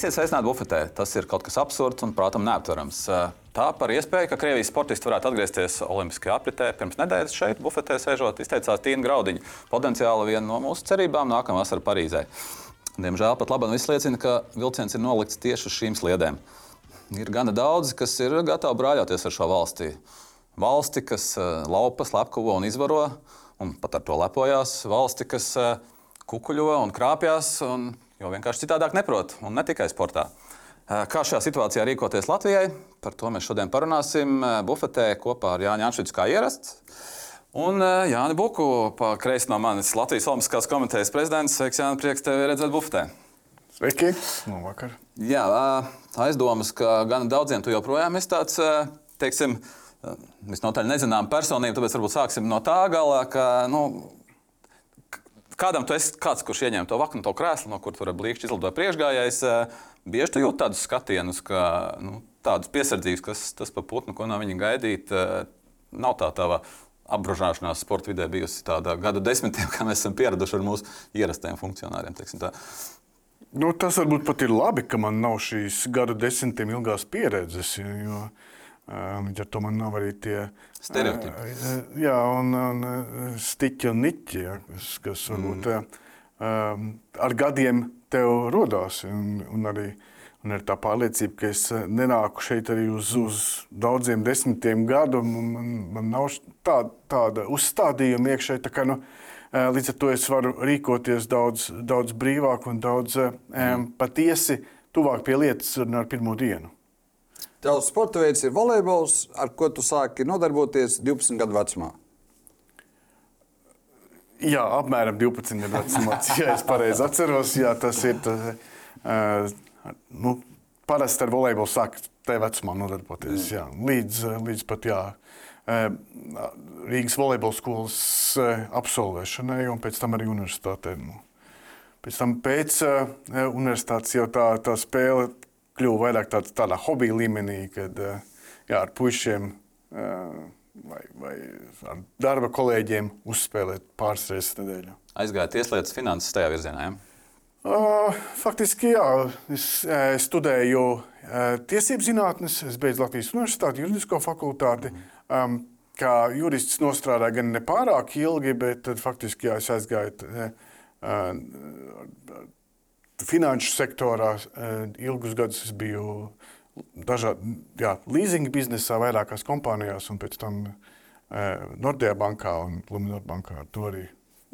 Esiet sveicināti bufetē. Tas ir kaut kas absurds un, protams, neaptverams. Tā par iespēju, ka Krievijas sportisti varētu atgriezties Olimpiskajā apritē. Pirms nedēļas šeit, bufetē sēžot, izteicās Tīna Graudiņa. Potenciāli viena no mūsu cerībām nākamā vasarā Parīzē. Diemžēl pat labi viss liecina, ka vilciens ir nolikts tieši uz šīm sliedēm. Ir gana daudzi, kas ir gatavi brāļoties ar šo valsti. Valsti, kas eh, laupa, slepkavo un izvaro, un pat ar to lepojās. Valsti, kas eh, kukuļo un krāpjas, un jau vienkārši citādāk neprot, un ne tikai sportā. Kā šajā situācijā rīkoties Latvijai? Par to mēs šodien parunāsim bufetē kopā ar Jānu Janšvicu, kā ierasts. Un Jānis Buku, pa kreisi no manis Latvijas Olimpiskās komitejas prezidents. Sveiks, Jānis, prieks tevi redzēt bufetē. Sveiki! Labvakar! Jā, aizdomas, ka gan daudziem tu joprojām esi tāds, teiksim, visnotaļ nezinām personība, tāpēc varbūt sāksim no tā gala, ka, nu, kādam tu esi kāds, kurš ieņem to vaknu, to krēslu, no kur tur blīkšķi izlidoja priekšgājējs bieži tu jūti tādus skatienus, ka nu, tādas piesardzības, kas tas pa putnu, ko no viņa gaidīt, eh, nav tā tava apbružāšanās sporta vidē bijusi tāda gadu desmitiem, kā mēs esam pieraduši ar mūsu ierastajiem funkcionāriem. Nu, tas varbūt pat ir labi, ka man nav šīs gadu desmitiem ilgās pieredzes. Jo, eh, Līdz ar to man nav arī tie stereotipi. Uh, jā, un, un stiķi un niķi, ja, kas, kas varbūt mm. uh, ar gadiem tev radās. Un, un arī un ir tā pārliecība, ka es eh, nenāku šeit arī uz, uz daudziem desmitiem gadu. Man, man nav tā, tāda uzstādījuma iekšēji. Tā kā, nu, eh, līdz ar to es varu rīkoties daudz, daudz brīvāk un daudz um, patiesi tuvāk pie lietas ar pirmo dienu. Tavs sporta veids ir volejbols, ar ko tu sāki nodarboties 12 gadu vecumā. Jā, apmēram 12 gadu vecumā, ja es pareizi atceros. Jā, tas ir tas, uh, nu, parasti ar volejbolu sāk tajā vecumā nodarboties. Jā, līdz, līdz pat jā, uh, Rīgas volejbola skolas uh, absolvēšanai un pēc tam arī universitātē. Nu. Pēc tam pēc universitātes jau tā, tā spēle kļuva vairāk tāda, tādā hobija līmenī, kad uh, jā, ar puišiem. Uh, vai, vai ar darba kolēģiem uzspēlēt pāris reizes nedēļā. Aizgāja tieslietas finanses tajā virzienā. Ja? Uh, faktiski, jā. Es uh, studēju uh, tiesību zinātnes, es beidzu Latvijas Universitāti, juridisko fakultāti. Um, kā jurists strādāju gan ne pārāk ilgi, bet faktiski jā, es aizgāju uh, finanšu sektorā. Uh, ilgus gadus es biju dažādi leasing biznesā, vairākās kompānijās, un pēc tam e, Nordea bankā un Luminor bankā. To arī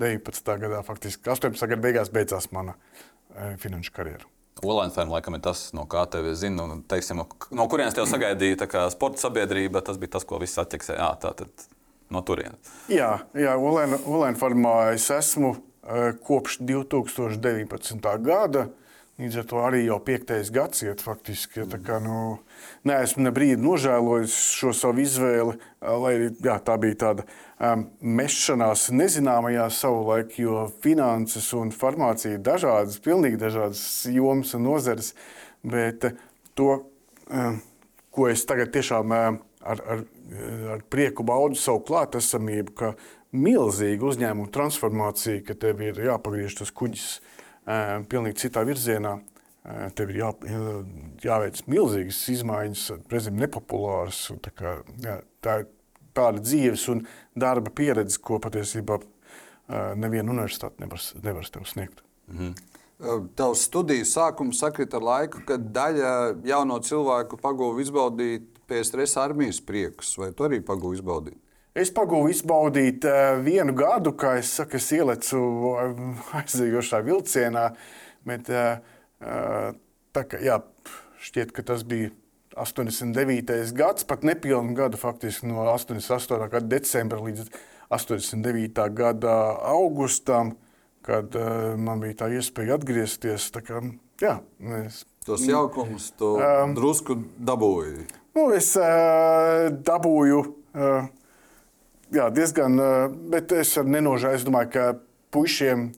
19. gadā, faktiski 18. gada beigās beidzās mana e, finanšu karjera. Olaņfēm laikam ir tas, no kā tevi zina, un teiksim, no, no kurienes tev sagaidīja sporta sabiedrība. Tas bija tas, ko viss atķeksēja. No turienes. Jā, jā Olaņfēmā es esmu e, kopš 2019. gada. Līdz ar to arī jau piektais gads iet faktiski. Ja, kā, nu, neesmu ne brīdi nožēlojis šo savu izvēli, lai arī jā, tā bija tāda um, mešanās nezināmajā savulaik, jo finanses un farmācija ir dažādas, pilnīgi dažādas jomas un nozeres. Bet to, um, ko es tagad tiešām um, ar, ar, ar prieku baudu savu klātesamību, ka milzīga uzņēmuma transformācija, ka tev ir jāpagriež tas kuģis pilnīgi citā virzienā. Tev ir jā, jāveic milzīgas izmaiņas, reizēm nepopulāras. Kā, jā, tā ir tāda dzīves un darba pieredze, ko patiesībā neviena universitāte nevar, nevar tev sniegt. Mhm. Tavs studiju sākums sakrita ar laiku, kad daļa jauno cilvēku pagūva izbaudīt PSRS armijas priekus. Vai tu arī pagūvi izbaudīt? Es pagūvu izbaudīt uh, vienu gadu, kā es saku, es ielecu aizējošā vilcienā. Bet, uh, tā kā, jā, šķiet, ka tas bija 89. gads, pat nepilnu gadu, faktiski no 88. gada decembra līdz 89. gada augustam, kad man bija tā iespēja atgriezties. Tā kā, jā, mēs, Tos jaukumus tu um, drusku dabūji. Nu, es uh, dabūju uh, jā, diezgan, eh, bet es nenožēloju. Es domāju, ka puišiem,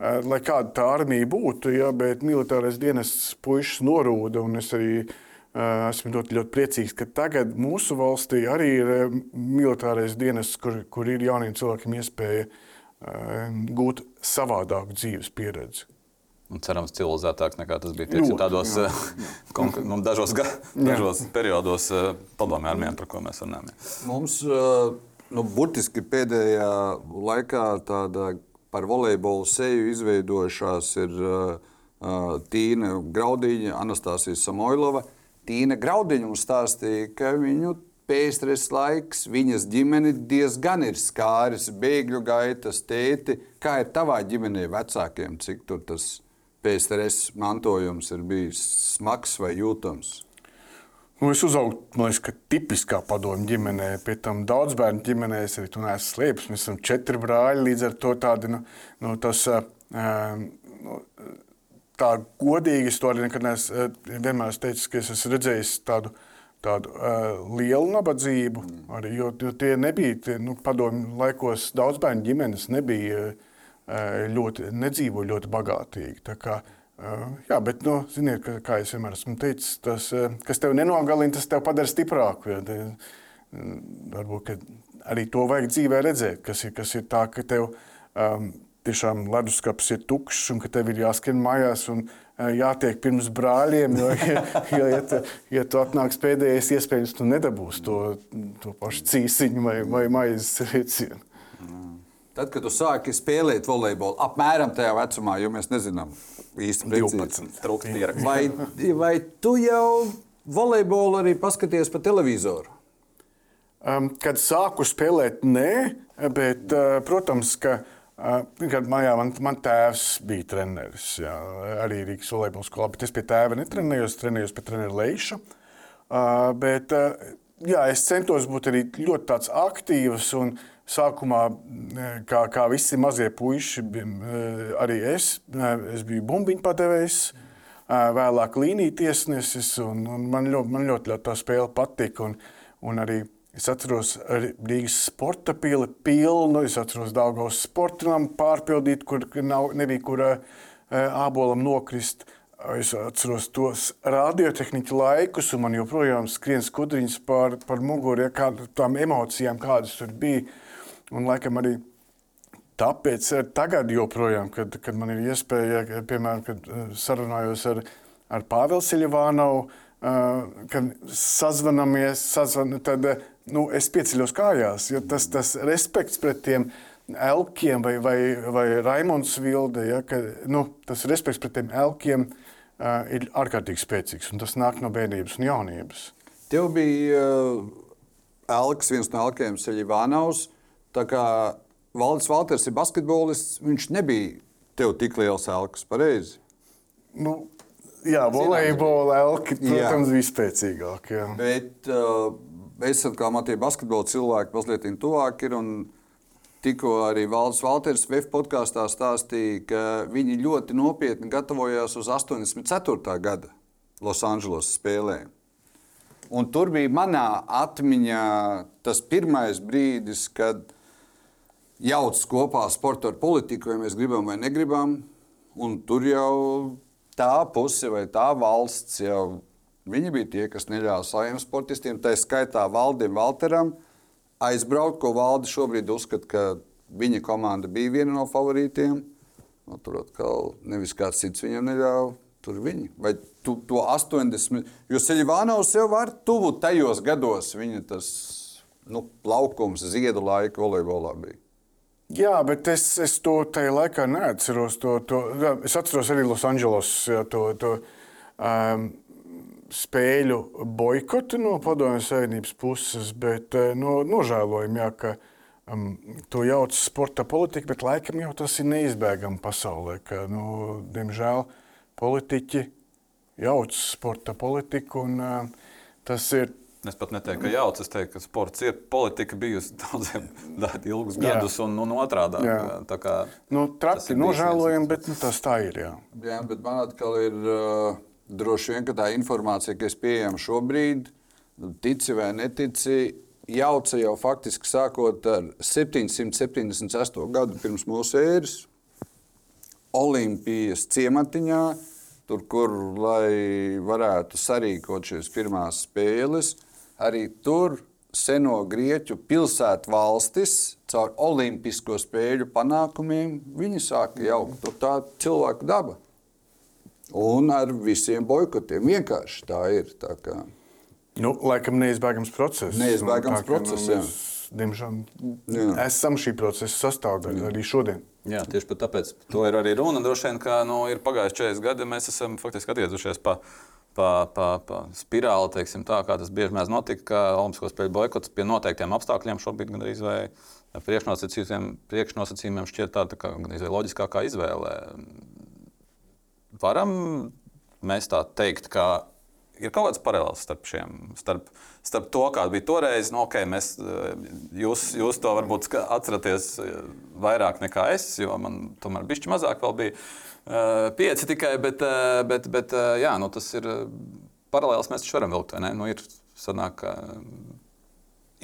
eh, lai kāda tā armija būtu, ja, bet militārais dienests puikas norūda. Es arī uh, esmu ļoti, ļoti priecīgs, ka tagad mūsu valstī arī ir militārais dienests, kur, kur ir jauniem cilvēkiem iespēja uh, gūt savādāku dzīves pieredzi. Un cerams, civilizētāks nekā tas bija teiksim, tādos jā. konkr... nu, dažos, ga... dažos periodos padomju armijā, par ko mēs runājam. Mums nu, burtiski pēdējā laikā tāda par volejbolu seju izveidojušās ir Tīna Graudiņa, Anastasija Samoilova. Tīna Graudiņa mums stāstīja, ka viņu pēcteres laiks, viņas ģimene diezgan ir skāris, bēgļu gaitas, tēti. Kā ir tavā ģimenē vecākiem, cik tur tas pēcteres mantojums ir bijis smags vai jūtams? Nu, es uzaugu, man liekas, ka tipiskā padomju ģimenē, pie tam daudz bērnu ģimenē, es arī tur neesmu slēpis. Mēs esam četri brāļi, līdz ar to tādi, nu, nu tas, uh, nu, tā godīgi es to arī nekad neesmu, vienmēr esmu teicis, ka es esmu redzējis tādu tādu uh, lielu nabadzību. Arī, jo, jo tie nebija tie, nu, padomju laikos, daudz bērnu ģimenes nebija uh, ļoti, nedzīvo ļoti bagātīgi. Tā kā, uh, jā, bet, nu, ziniet, ka, kā es vienmēr esmu teicis, tas, kas tev nenogalina, tas tev padara stiprāku. Ja, te, varbūt arī to vajag dzīvē redzēt, kas ir, kas ir tā, ka tev um, tiešām leduskapis ir tukšs un ka tev ir jāskrien mājās. Un, uh, jātiek pirms brāļiem. Jo, jo ja, tu, ja tu atnāks pēdējais, iespējams, tu nedabūsi to, to pašu cīsiņu vai, vai maizes recienu. Tad, kad tu sāki spēlēt volejbolu, apmēram tajā vecumā, jo mēs nezinām īsti precīzi, vai, vai tu jau volejbolu arī paskaties pa televizoru? Um, kad sāku spēlēt, nē, bet, uh, protams, ka uh, Pirmkārt, mājā man, man tēvs bija treneris. Jā, arī Rīgas volejbola skolā, bet es pie tēva netrenējos, trenējos pie treneru Leiša. Uh, bet, uh, jā, es centos būt arī ļoti aktīvs. Sākumā, kā, kā visi mazie puiši, arī es, es biju bumbiņu padevējs, vēlāk līnija tiesnesis. Un, un man ļoti, man ļoti, ļoti tā spēle patika. Un, un arī Es atceros Rīgas sporta pili pilnu, es atceros Dāngos sportam pārpildīt, kur nav, nebija kur uh, ābolam nokrist. Es atceros tos radiotehniķu laikus, un man joprojām skrien skudriņas par, par muguru, ja, kā, tām emocijām, kādas tur bija. Un laikam arī tāpēc tagad, joprojām, kad, kad man ir iespēja, piemēram, kad sarunājos ar, ar Pāvelu Siļevānovu, kad sazvanamies, sazvan, tad nu, es pieceļos kājās, jo tas, tas respekts pret tiem elkiem vai, vai, vai Raimons Vilde, ja, ka, nu, tas respekts pret tiem elkiem uh, ir ārkārtīgi spēcīgs, un tas nāk no bērnības un jaunības. Tev bija uh, elks, viens no elkiem, Seļivānaus, tā kā Valdis Valters ir basketbolists, viņš nebija tev tik liels elks, pareizi? Nu, jā, volejbola elki, protams, bija spēcīgāk. Jā. Bet, uh, es kā man tie basketbola cilvēki mazliet tuvāk ir. Tikko arī Valdis Valters VF podkāstā stāstīja, ka viņi ļoti nopietni gatavojās uz 84. gada Losandželosas spēlēm. Un tur bija manā atmiņā tas pirmais brīdis, kad jauc kopā sporta ar politiku, vai mēs gribam vai negribam. Un tur jau tā puse vai tā valsts jau Viņi bija tie, kas neļāva saviem sportistiem, tā skaitā Valdim Valteram, aizbraukt, ko Valdi šobrīd uzskata, ka viņa komanda bija viena no favorītiem. No, tur atkal nevis kāds cits viņam neļāva. Tur viņi. Vai tu, to 80, jo Seļvānaus jau var tuvu tajos gados, viņa tas nu, laukums, ziedu laika volejbolā bija. Jā, bet es, es to tajā laikā neatceros. To, to, es atceros arī Losandželos to, to um, spēļu boikotu no Padomju Savienības puses, bet eh, no, nožēlojam, jā, ka um, to jauc sporta politika, bet laikam jau tas ir neizbēgami pasaulē, ka, nu, diemžēl, politiķi jauc sporta politiku un uh, tas ir Es pat neteiktu, ka jauts. Es teiktu, ka sports ir politika bijusi daudziem ilgus gadus, jā. un, un otrādi. Tā kā nu, traki nožēlojam, bet nu, tas tā ir. Jā, jā bet man atkal ir. Uh droši vien tā informācija, kas pieejama šobrīd, tici vai netici, jauca jau faktiski sākot ar 778. gadu pirms mūsu ēras, Olimpijas ciematiņā, tur, kur lai varētu sarīkot šīs pirmās spēles, arī tur seno grieķu pilsētu valstis caur olimpisko spēļu panākumiem, viņi sāka jaukt. Tur tā cilvēku daba. Un ar visiem boikotiem. Vienkārši tā ir. Tā kā. Nu, laikam neizbēgams process. Neizbēgams Nu, ka, process, jā. mēs, Diemžēl Jā. esam šī procesa sastāvdaļa arī šodien. Jā, tieši pat tāpēc to ir arī runa. Droši vien, ka nu, ir pagājuši 40 gadi, mēs esam faktiski atgriezušies pa, pa, pa, pa spirāli, teiksim, tā, kā tas bieži mēdz notikt, ka Olimpisko spēļu boikots pie noteiktiem apstākļiem šobrīd gandrīz vai priekšnosacījumiem, priekšnosacījumiem šķiet tāda tā kā, gandrīz vai loģiskākā izvēle. Varam mēs tā teikt, ka ir kaut kāds paralēls starp šiem, starp, starp to, kāda bija toreiz. Nu, okay, mēs, jūs, jūs to varbūt atceraties eh, vairāk nekā es, jo man tomēr bišķi mazāk vēl bija. Eh, Pieci tikai, bet, eh, bet, bet eh, jā, nu, tas ir paralēls. Mēs taču varam vilkt, vai ne? Nu, ir, sanāk,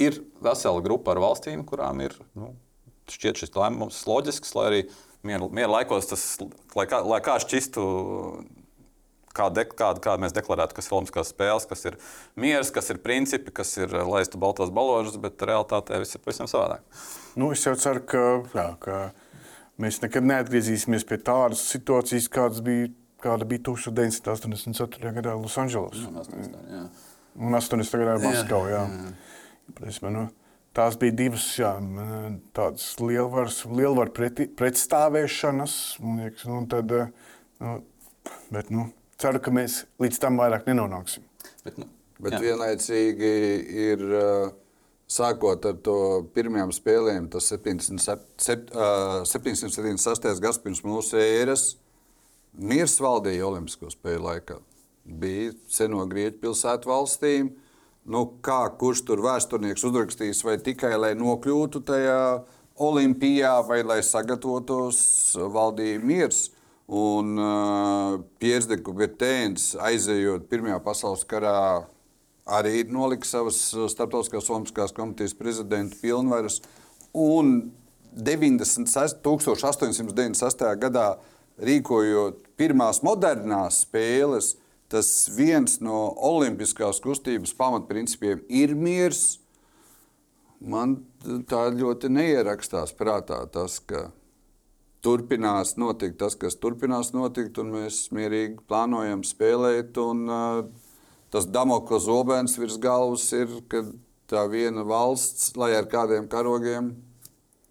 ir vesela grupa ar valstīm, kurām ir nu, šķiet šis lēmums loģisks, lai arī miera, miera laikos tas, lai kā, lai kā šķistu kā, de, kā, kā mēs deklarētu, kas ir Olimpiskās spēles, kas ir miers, kas ir principi, kas ir laistu baltos balāžus, bet realitātē viss ir pavisam savādāk. Nu, es jau ceru, ka, jā, ka mēs nekad neatgriezīsimies pie tādas situācijas, kādas bija, kāda bija 1984. gadā Losandželosā Jā. un 80. gadā Maskavā. Nu, tās bija divas jā, tādas lielvaras, lielvaru preti, pretstāvēšanas. Liekas, nu, un tad, nu, bet, nu, ceru, ka mēs līdz tam vairāk nenonāksim. Bet, nu, Bet jā. vienlaicīgi ir uh, sākot ar to pirmajām spēlēm, tas 707 uh, 776. gads pirms mūsu ēras. Miers valdīja Olimpisko spēļu laikā. Bija seno Grieķu pilsētu valstīm. Nu, kā kurš tur vēsturnieks uzrakstīs, vai tikai lai nokļūtu tajā Olimpijā, vai lai sagatavotos, valdīja miers. Un uh, Piers de Kubertēns aizejot Pirmajā pasaules karā arī nolika savas uh, starptautiskās olimpiskās komitejas prezidenta pilnvaras. Un 96, 1898. gadā rīkojot pirmās modernās spēles, tas viens no olimpiskās kustības pamatprincipiem ir miers. Man tā ļoti neierakstās prātā tas, ka turpinās notikt tas, kas turpinās notikt, un mēs mierīgi plānojam spēlēt. Un, uh, tas Damokla zobens virs galvas ir, ka tā viena valsts, lai ar kādiem karogiem.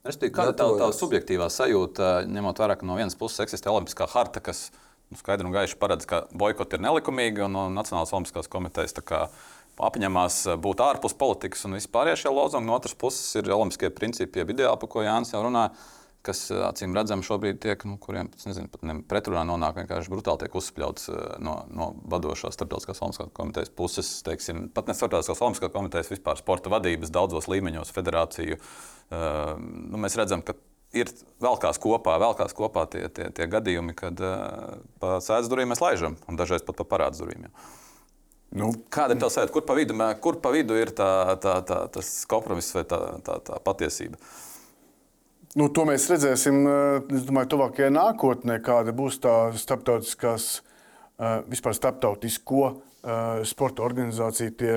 Respektīvi, Kāda ir tā, tā subjektīvā sajūta, ņemot vērā, ka no vienas puses eksistē Olimpiskā harta, kas nu, skaidri un gaiši paredz, ka boikoti ir nelikumīgi, un no Nacionālās Olimpiskās komitejas apņemās būt ārpus politikas un vispār šie lozungi. No otras puses ir olimpiskie principi, jeb ideāli, par ko Jānis jau runā, kas acīm redzami šobrīd tiek, nu, kuriem nezinu, pat ne pretrunā nonāk, vienkārši brutāli tiek uzspļauts eh, no, no vadošās starptautiskās olimpiskās komitejas puses. Teiksim, pat ne starptautiskās olimpiskās komitejas, vispār sporta vadības daudzos līmeņos, federāciju. Uh, nu, mēs redzam, ka ir vēl kāds kopā, vēl kāds kopā tie, tie, tie gadījumi, kad uh, pa sēdes durvīm mēs laižam, un dažreiz pat pa parāds durvīm. Nu, Kāda ir tā sajūta? Kur pa vidu, kur pa vidu ir tā, tā, tā, tas kompromiss vai tā, tā, tā patiesība? Nu, to mēs redzēsim, eh, es domāju, tuvākajā nākotnē, kāda būs tā starptautiskās, eh, vispār starptautisko eh, sporta organizāciju tie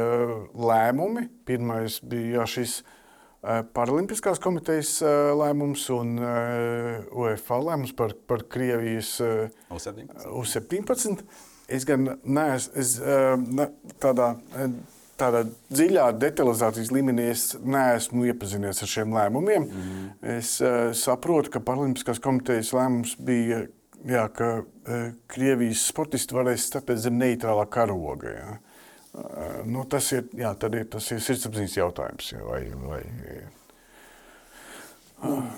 lēmumi. Pirmais bija jā, šis Paralimpiskās komitejas lēmums un UEFA lēmums par, par Krievijas eh, U17. U17. Es gan neesmu es, ne, tādā, tādā dziļā detalizācijas līmenī, es neesmu iepazinies ar šiem lēmumiem. Mm. Es uh, saprotu, ka Paralimpiskās komitejas lēmums bija, jā, ka uh, Krievijas sportisti varēs starpēt zem neitrālā karoga. Jā. Uh, nu, tas ir, jā, ir, tas ir sirdsapziņas jautājums. Jā, vai, vai,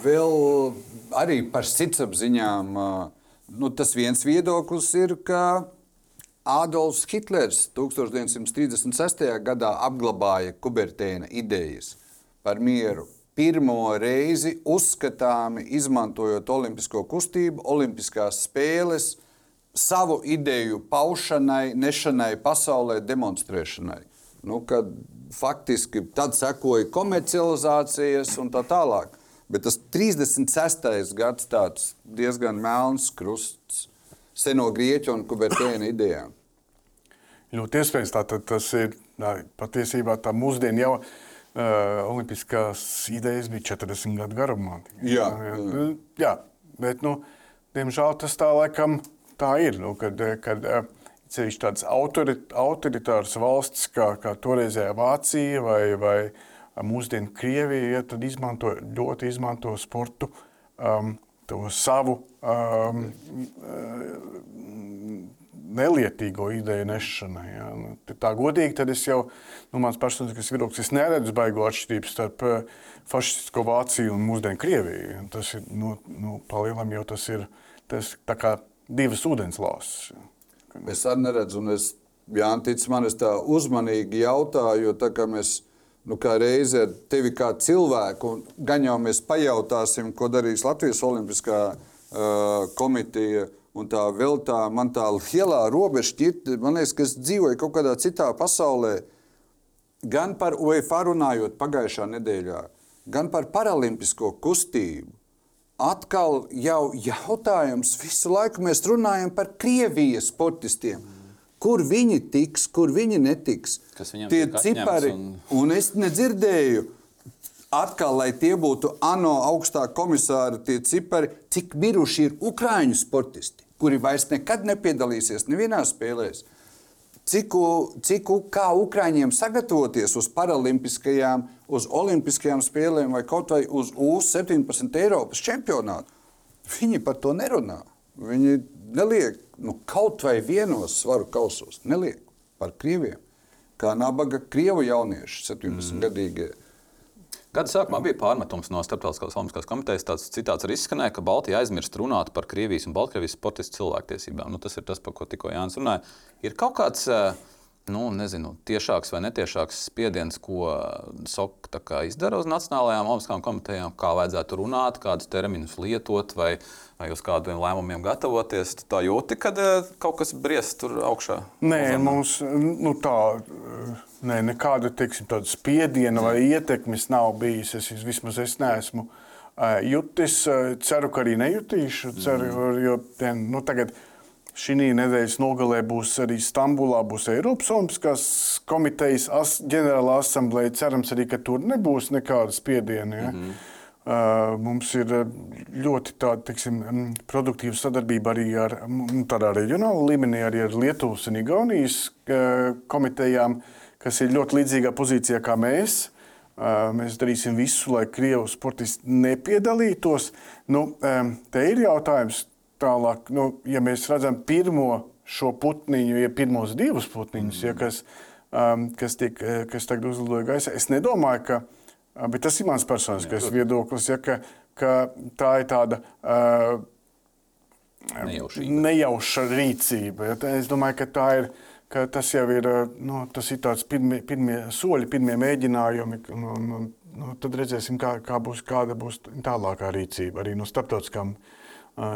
Vēl arī par sirdsapziņām. Nu, tas viens viedoklis ir, ka Adolfs Hitlers 1936. gadā apglabāja Kubertēna idejas par mieru. Pirmo reizi uzskatāmi izmantojot olimpisko kustību, olimpiskās spēles, savu ideju paušanai, nešanai pasaulē, demonstrēšanai. Nu, kad faktiski tad sekoja komercializācijas un tā tālāk. Bet tas 36. gads tāds diezgan melns krusts seno grieķu un kubertēna idejām. Ļoti iespējams, tā, tad tas ir tā, patiesībā tā mūsdienu jau. Uh, Olimpiskās idejas bija 40 gadu garumā. Jā, jā. jā bet, nu, diemžēl tas tā laikam tā ir. Nu, kad, kad, Ceļš tādas autorit, autoritāras valstis, kā, kā toreizējā Vācija vai, vai mūsdienu Krievija, ja, tad izmanto, ļoti izmanto sportu um, to savu um, nelietīgo ideju nešanai. Ja. Nu, tā godīgi, tad es jau, nu, mans personiskais viedoklis, neredzu baigo atšķirību starp uh, fašistisko Vāciju un mūsdienu Krieviju. Tas ir, nu, nu palielam jau tas ir, tas tā kā divas ūdenslāsas. Es arī neredzu, un es, Jānis, man, es tā uzmanīgi jautāju, jo tā kā mēs nu, kā reizi ar tevi kā cilvēku, gan jau mēs pajautāsim, ko darīs Latvijas Olimpiskā uh, komitija. Un tā vēl tā, man tā lielā robeža šķiet, man liekas, ka es dzīvoju kaut kādā citā pasaulē. Gan par UEFA runājot pagājušā nedēļā, gan par paralimpisko kustību. Atkal jau jautājums, visu laiku mēs runājam par Krievijas sportistiem. Kur viņi tiks, kur viņi netiks? Tie cipari, un... un es nedzirdēju, atkal, lai tie būtu ANO augstā komisāra, tie cipari, cik miruši ir Ukrāņu sportisti, kuri vairs nekad nepiedalīsies nevienā spēlē. Cik, cik kā Ukrāņiem sagatavoties uz paralimpiskajām, uz olimpiskajām spēlēm vai kaut vai uz U-17 Eiropas čempionātu? Viņi par to nerunā. Viņi neliek nu, kaut vai vienos svaru kausos, neliek par krieviem. Kā nabaga krievu jaunieši, 17 mm. Gada sākumā bija pārmetums no Starptautiskās Olimpiskās komitejas. Tāds citāts arī izskanēja, ka Baltija aizmirst runāt par Krievijas un Baltkrievijas sportistu cilvēktiesībām. Nu, tas ir tas, par ko tikko Jānis runāja. Ir kaut kāds uh, nu, nezinu, tiešāks vai netiešāks spiediens, ko SOK izdara uz Nacionālajām Olimpiskajām komitejām, kā vajadzētu runāt, kādus terminus lietot, vai, vai uz kādiem lēmumiem gatavoties. Tā jūti, kad eh, kaut kas briest tur augšā. Nē, mums nu, tā. Nē, nekāda teiksim, spiediena vai ietekmes nav bijis. Es vismaz es neesmu uh, jutis. Uh, ceru, ka arī nejutīšu. Ceru, mm. jo, nu, tagad, uh, Šī nedēļas nogalē būs arī Stambulā, būs Eiropas Olimpiskās komitejas as, ģenerāla asambleja. Cerams, arī, tur nebūs nekāda spiediena. Ja? Mm -hmm. Uh, mums ir ļoti tāda teiksim, produktīva sadarbība arī ar tādā reģionālā līmenī, arī ar Lietuvas un Igaunijas uh, komitejām, kas ir ļoti līdzīgā pozīcijā kā mēs. Uh, mēs darīsim visu, lai Krievijas sportisti nepiedalītos. Nu, um, te ir jautājums, Tālāk, nu, ja mēs redzam pirmo šo putniņu, ja pirmos divus putniņus, mm. ja, kas, um, kas, tiek, eh, kas tagad uzlidoja gaisā, es nedomāju, ka bet tas ir mans personiskais viedoklis, ja, ka, ka tā ir tāda uh, nejauša rīcība. Ja. Es domāju, ka tā ir. Ka tas jau ir, nu, tas ir tāds pirmie, pirmie soļi, pirmie mēģinājumi. Un, un, nu, tad redzēsim, kā, kā būs, kāda būs tālākā rīcība arī no starptautiskām uh,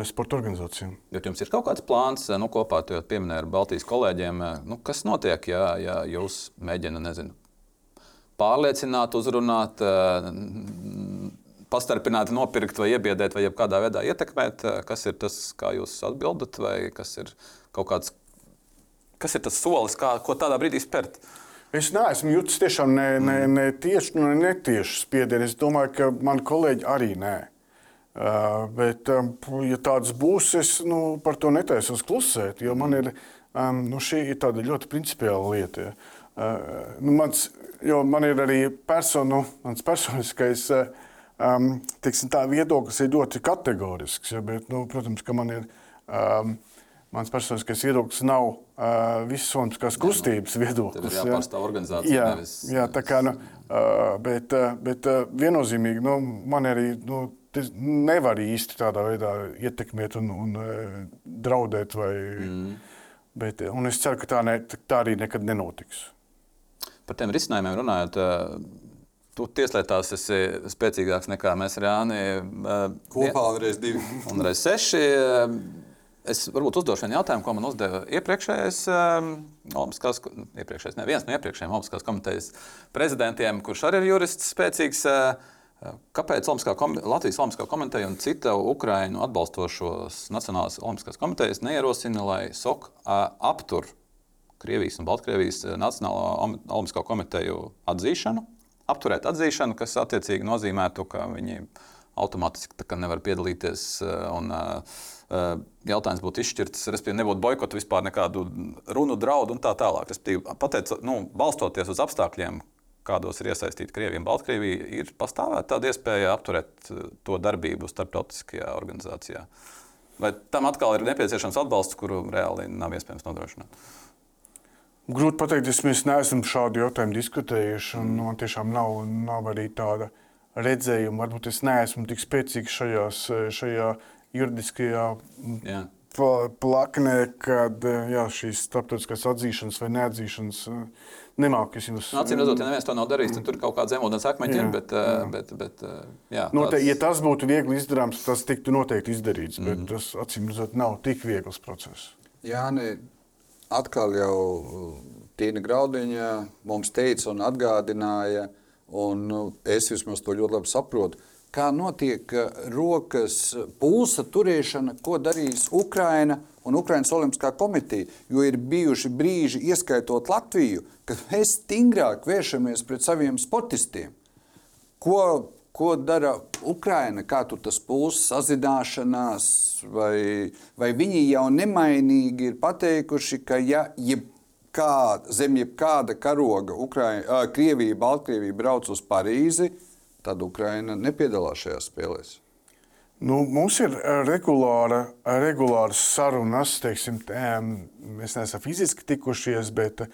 sporta organizācijām. Bet jums ir kaut kāds plāns, nu, kopā ar pieminēju ar Baltijas kolēģiem, nu, kas notiek, ja, ja jūs mēģināt, nezinu, pārliecināt, uzrunāt, pastarpināt, nopirkt vai iebiedēt, vai kādā veidā ietekmēt, kas ir tas, kā jūs atbildat, vai kas ir kaut kāds, kas ir tas solis, kā, ko tādā brīdī spērt? Es neesmu jutis tiešām ne, ne, ne tieši, ne netieši spiedienu. Es domāju, ka mani kolēģi arī nē. Uh, bet, um, ja tāds būs, es nu, par to netaisos klusēt, jo man ir, nu, šī ir tāda ļoti principiāla lieta. Uh, nu, mans, man ir arī personu, mans personiskais um, teiksim, viedoklis, ir ļoti kategorisks. Ja, bet, nu, protams, ka man ir. Um, Mans personiskais viedoklis nav uh, visas olimpiskās kustības jā, viedoklis. Tā ir jāpārstāv organizācija. Jā, nevis, jā, tā kā nu, uh, bet, uh, bet uh, viennozīmīgi nu, man arī nu, tas nevar īsti tādā veidā ietekmēt un, un e, draudēt. Vai, mm. bet, es ceru, ka tā, ne, tā arī nekad nenotiks. Par tiem risinājumiem runājot. E, tu tieslietās esi spēcīgāks nekā mēs ar Jāni. E, Kopā un reiz divi. Un reiz seši. Es varbūt uzdošu vienu jautājumu, ko man uzdeva iepriekšējais, Olimpiskās, iepriekšējais ne, viens no iepriekšējiem Olimpiskās komitejas prezidentiem, kurš arī ir jurists spēcīgs. Uh, Kāpēc Olimpiskā, Latvijas Olimpiskā komiteja un cita Ukraiņu atbalstošos Nacionālās Olimpiskās komitejas neierosina, lai SOK aptur Krievijas un Baltkrievijas Nacionālo Olimpisko komiteju atzīšanu, apturēt atzīšanu, kas attiecīgi nozīmētu, ka viņi automātiski nevar piedalīties. Un, jautājums būtu izšķirts, respektīvi, nebūtu boikotu vispār nekādu runu, draudu un tā tālāk. Pateic, nu, balstoties uz apstākļiem, kādos ir iesaistīta Krievija un Baltkrievija, ir pastāvēta tāda iespēja apturēt to darbību starptautiskajā organizācijā. Vai tam atkal ir nepieciešams atbalsts, kuru reāli nav iespējams nodrošināt? Grūti pateikt, es mēs neesam šādu jautājumu diskutējuši. Un, man tiešām nav, nav arī tāda redzējuma. Varbūt es neesmu tik spēcīgs šajās, šajā juridiskajā jā. Plaknē, kad jā, šīs starptautiskās atzīšanas vai neatzīšanas. Jums... Nu, acīm redzot, ja neviens to nav darījis, tad tur ir kaut kāda zemūdens akmeņi. Bet, jā. bet, bet, jā, Note, tās... Ja tas būtu viegli izdarāms, tas tiktu noteikti izdarīts. Mm -hmm. Bet tas, acīm redzot, nav tik viegls process. Jā, ne atkal jau Tīna Graudiņa mums teica un atgādināja, un nu, es vismaz to ļoti labi saprotu, kā notiek uh, rokas pulsa turēšana, ko darīs Ukraina un Ukraiņas Olimpiskā komiteja. Jo ir bijuši brīži, ieskaitot Latviju, kad mēs stingrāk vēršamies pret saviem sportistiem. Ko ko dara Ukraina, kā tur tas pulss, sazināšanās, vai, vai viņi jau nemainīgi ir pateikuši, ka ja jebkāda, zem jebkāda karoga Ukraina, Krievija, Baltkrievija brauc uz Parīzi, tad Ukraina nepiedalās šajās spēlēs. Nu, mums ir regulāra, regulāras sarunas, teiksim, mēs neesam fiziski tikušies, bet,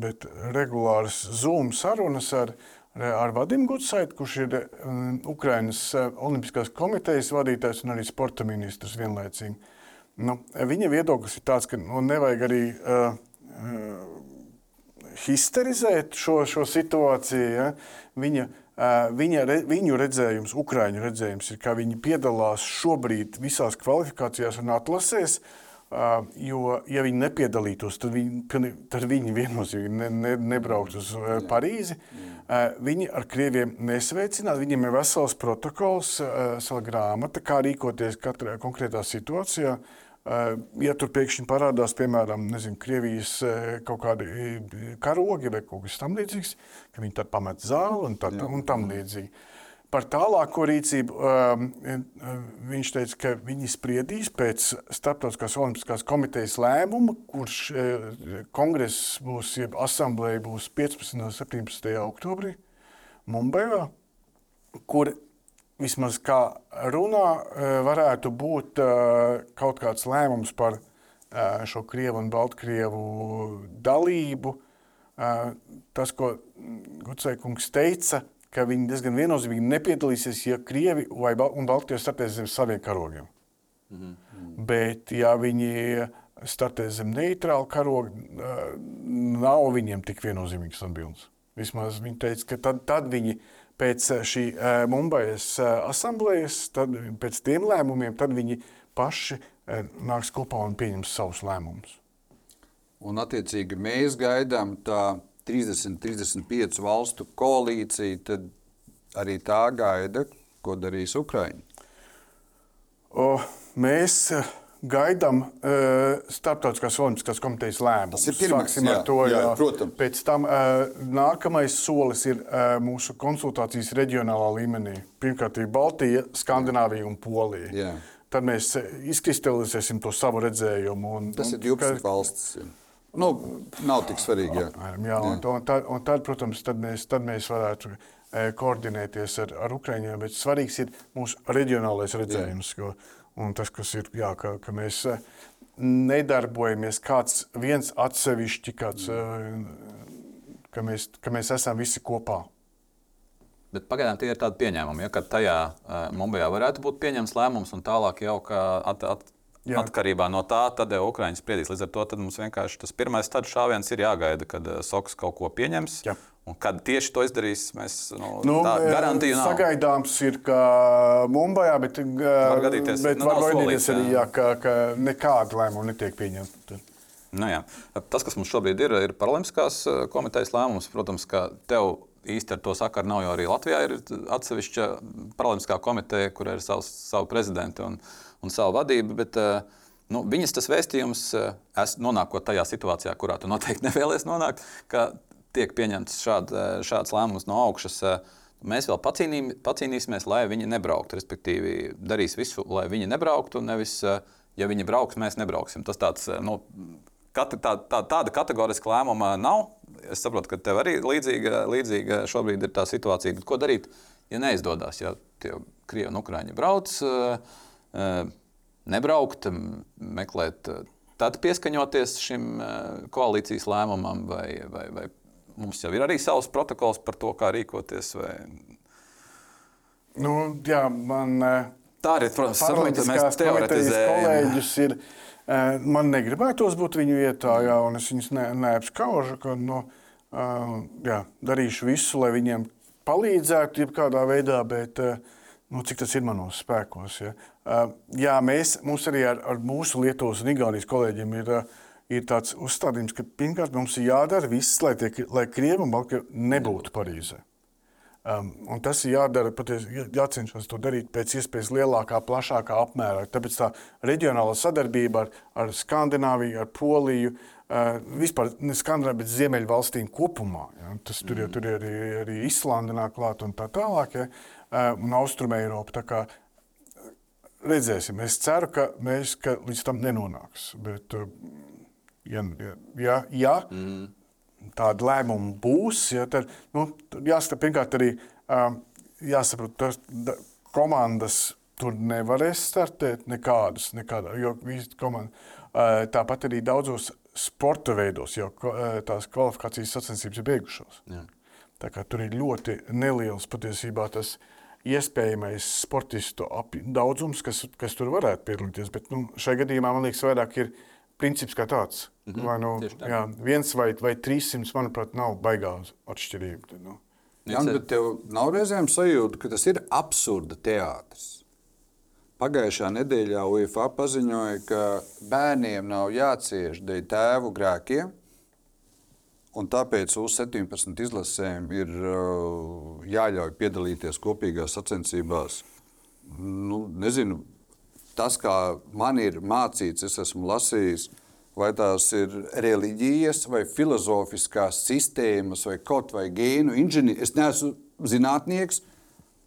bet regulāras Zoom sarunas ar, ar Vadimu Gutsaitu, kurš ir um, Ukrainas Olimpiskās komitejas vadītājs un arī sporta ministrs vienlaicīgi. Nu, viņa viedoklis ir tāds, ka nu, nevajag arī uh, histerizēt šo, šo situāciju. Ja? Viņa, uh, viņa, viņu redzējums, Ukrāņu redzējums, ir, ka viņi piedalās šobrīd visās kvalifikācijās un atlasēs. Uh, Uh, jo, ja viņi nepiedalītos, tad viņi, tad viņi viennozīmīgi ne, ne, nebrauktu uz uh, Parīzi. Uh, viņi ar krieviem nesveicinātu, viņiem ir vesels protokols, vesela grāmata, kā rīkoties katrā konkrētā situācijā. Ja tur pēkšņi parādās, piemēram, nezinu, Krievijas kaut kādi karogi vai kaut kas tamlīdzīgs, ka viņi tad pamet zāli un, tad, un tam līdzīgi. Par tālāko rīcību um, viņš teica, ka viņi spriedīs pēc Startautiskās Olimpiskās komitejas lēmuma, kurš kongress būs, jeb asamblēja būs 15. un 17. oktobrī Mumbajā, kur vismaz kā runā, uh, varētu būt uh, kaut kāds lēmums par uh, šo Krievu un Baltkrievu dalību. Tas, ko Gutsēkungs teica, ka viņi diezgan viennozīmīgi nepiedalīsies, ja Krievi vai Bal un Baltkrievija startēs zem saviem karogiem. Mm -hmm. Bet, ja viņi startēs zem neitrāla karoga, nav viņiem tik viennozīmīgs atbildes. Vismaz viņi teica, ka tad, tad viņi pēc šī uh, Mumbajas uh, asamblējas, tad pēc tiem lēmumiem, tad viņi paši nāks kopā un pieņems savus lēmumus. Un, attiecīgi, mēs gaidām tā 30, 35 valstu koalīcija, tad arī tā gaida, ko darīs Ukraiņa. O, mēs eh, gaidām uh, Startautiskās Olimpiskās komitejas lēmumu. Tas ir pirmais, jā, to, jā, jā, protams. Pēc tam uh, nākamais solis ir uh, mūsu konsultācijas reģionālā līmenī. Pirmkārt, ir Baltija, Skandināvija un Polija. Jā. Tad mēs izkristalizēsim to savu redzējumu. Un, Tas ir 12 ka, valstis. Jā. Nu, nav tik svarīgi. Jā, jā, un, un, tad, un tad, protams, tad mēs, tad mēs varētu e, koordinēties ar, ar Ukraiņiem. Bet svarīgs ir mūsu reģionālais redzējums. Jo, un tas, kas ir, jā, ka, ka mēs e, nedarbojamies kāds viens atsevišķi, kāds, e, ka, mēs, ka mēs esam visi kopā. Bet pagaidām tie ir tādi pieņēmumi, ja, ka tajā uh, Mumbajā varētu būt pieņemts lēmums un tālāk jau at, at, Jā. Atkarībā no tā, tad jau Ukrāņi spriedīs. Līdz ar to mums vienkārši tas pirmais šāviens ir jāgaida, kad eh, Soks kaut ko pieņems. Jā. Un kad tieši to izdarīs, mēs nu, nu, eh, garantiju nav. Sagaidāms ir, ka Mumbajā, bet, eh, var gadīties, bet nu, var gadīties arī, jā, ka, ka nekāda lēmuma netiek pieņemta. Nu, jā. Tas, kas mums šobrīd ir, ir Paralimpiskās komitejas lēmums. Protams, ka tev īsti ar to sakaru nav, jo arī Latvijā ir atsevišķa Paralimpiskā komiteja, kur ir savs, savu prezidentu. Un, un savu vadību. Bet, eh, nu, viņas tas vēstījums, eh, es nonākot tajā situācijā, kurā tu noteikti nevēlies nonākt, ka tiek pieņemts šād, eh, šāds lēmums no augšas. mēs vēl pacīnī, pacīnīsimies, lai viņi nebrauktu. Respektīvi, darīs visu, lai viņi nebrauktu. Nevis, eh, ja viņi brauks, mēs nebrauksim. Tas tāds, eh, nu, kate, tā, tā, tāda kategoriska lēmuma nav. Es saprotu, ka tev arī līdzīga, līdzīga šobrīd ir tā situācija. Bet ko darīt, ja neizdodas? Ja tie krievi un ukrāņi brauc, eh, nebraukt, meklēt. Tad pieskaņoties šim koalīcijas lēmumam, vai, vai, vai mums jau ir arī savs protokols par to, kā rīkoties. Vai... Nu, jā, man, Tā arī, protams, saprotu, mēs teoretizējam. Kolēģis ir, man negribētos būt viņu vietā, jā, un es viņus ne, neapskaužu, ka nu, jā, darīšu visu, lai viņiem palīdzētu jebkādā veidā, bet nu, cik tas ir manos spēkos. Ja. Jā, mēs, mums arī ar, ar mūsu Lietuvas un Igaunijas kolēģiem ir ir tāds uzstādījums, ka pirmkārt mums ir jādara viss, lai, tie, lai Krievi un Baltkrievi nebūtu Parīzē. Um, tas ir jādara, patiesi jācenšas to darīt pēc iespējas lielākā, plašākā apmērā. Tāpēc tā reģionāla sadarbība ar, ar Skandināviju, ar Poliju, uh, vispār ne Skandināviju, bet Ziemeļvalstīm kopumā. Ja? Tas, tur, mm. tur ir arī, arī Islanda nāk klāt un tā tālāk, ja? uh, un Austruma Eiropa. Redzēsim, es ceru, ka mēs ka līdz tam nenonāks. Bet, uh, ja, ja, ja mm. tāda lēmuma būs, ja, tad nu, jāsaprot, pirmkārt, arī jāsaprot, ka komandas tur nevarēs startēt nekādas, nekādā, jo komanda, tāpat arī daudzos sporta veidos jau tās kvalifikācijas sacensības ir beigušās. Tur ir ļoti neliels patiesībā tas iespējamais sportistu daudzums, kas, kas tur varētu piedalīties. Bet nu, šajā gadījumā man liekas, vairāk ir princips kā tāds. Mm -hmm. vai, nu, jā, viens vai, vai 300, manuprāt, nav baigā atšķirība. Nu. Jā, bet tev nav reizēm sajūta, ka tas ir absurda teātris. Pagājušā nedēļā UFO paziņoja, ka bērniem nav jācieš dēļ tēvu grēkiem, un tāpēc U-17 izlasēm ir uh, jāļauj piedalīties kopīgās sacensībās. Nu, nezinu, tas, kā man ir mācīts, es esmu lasījis, vai tās ir reliģijas, vai filozofiskās sistēmas, vai kaut vai gēnu inženieris. Es neesmu zinātnieks,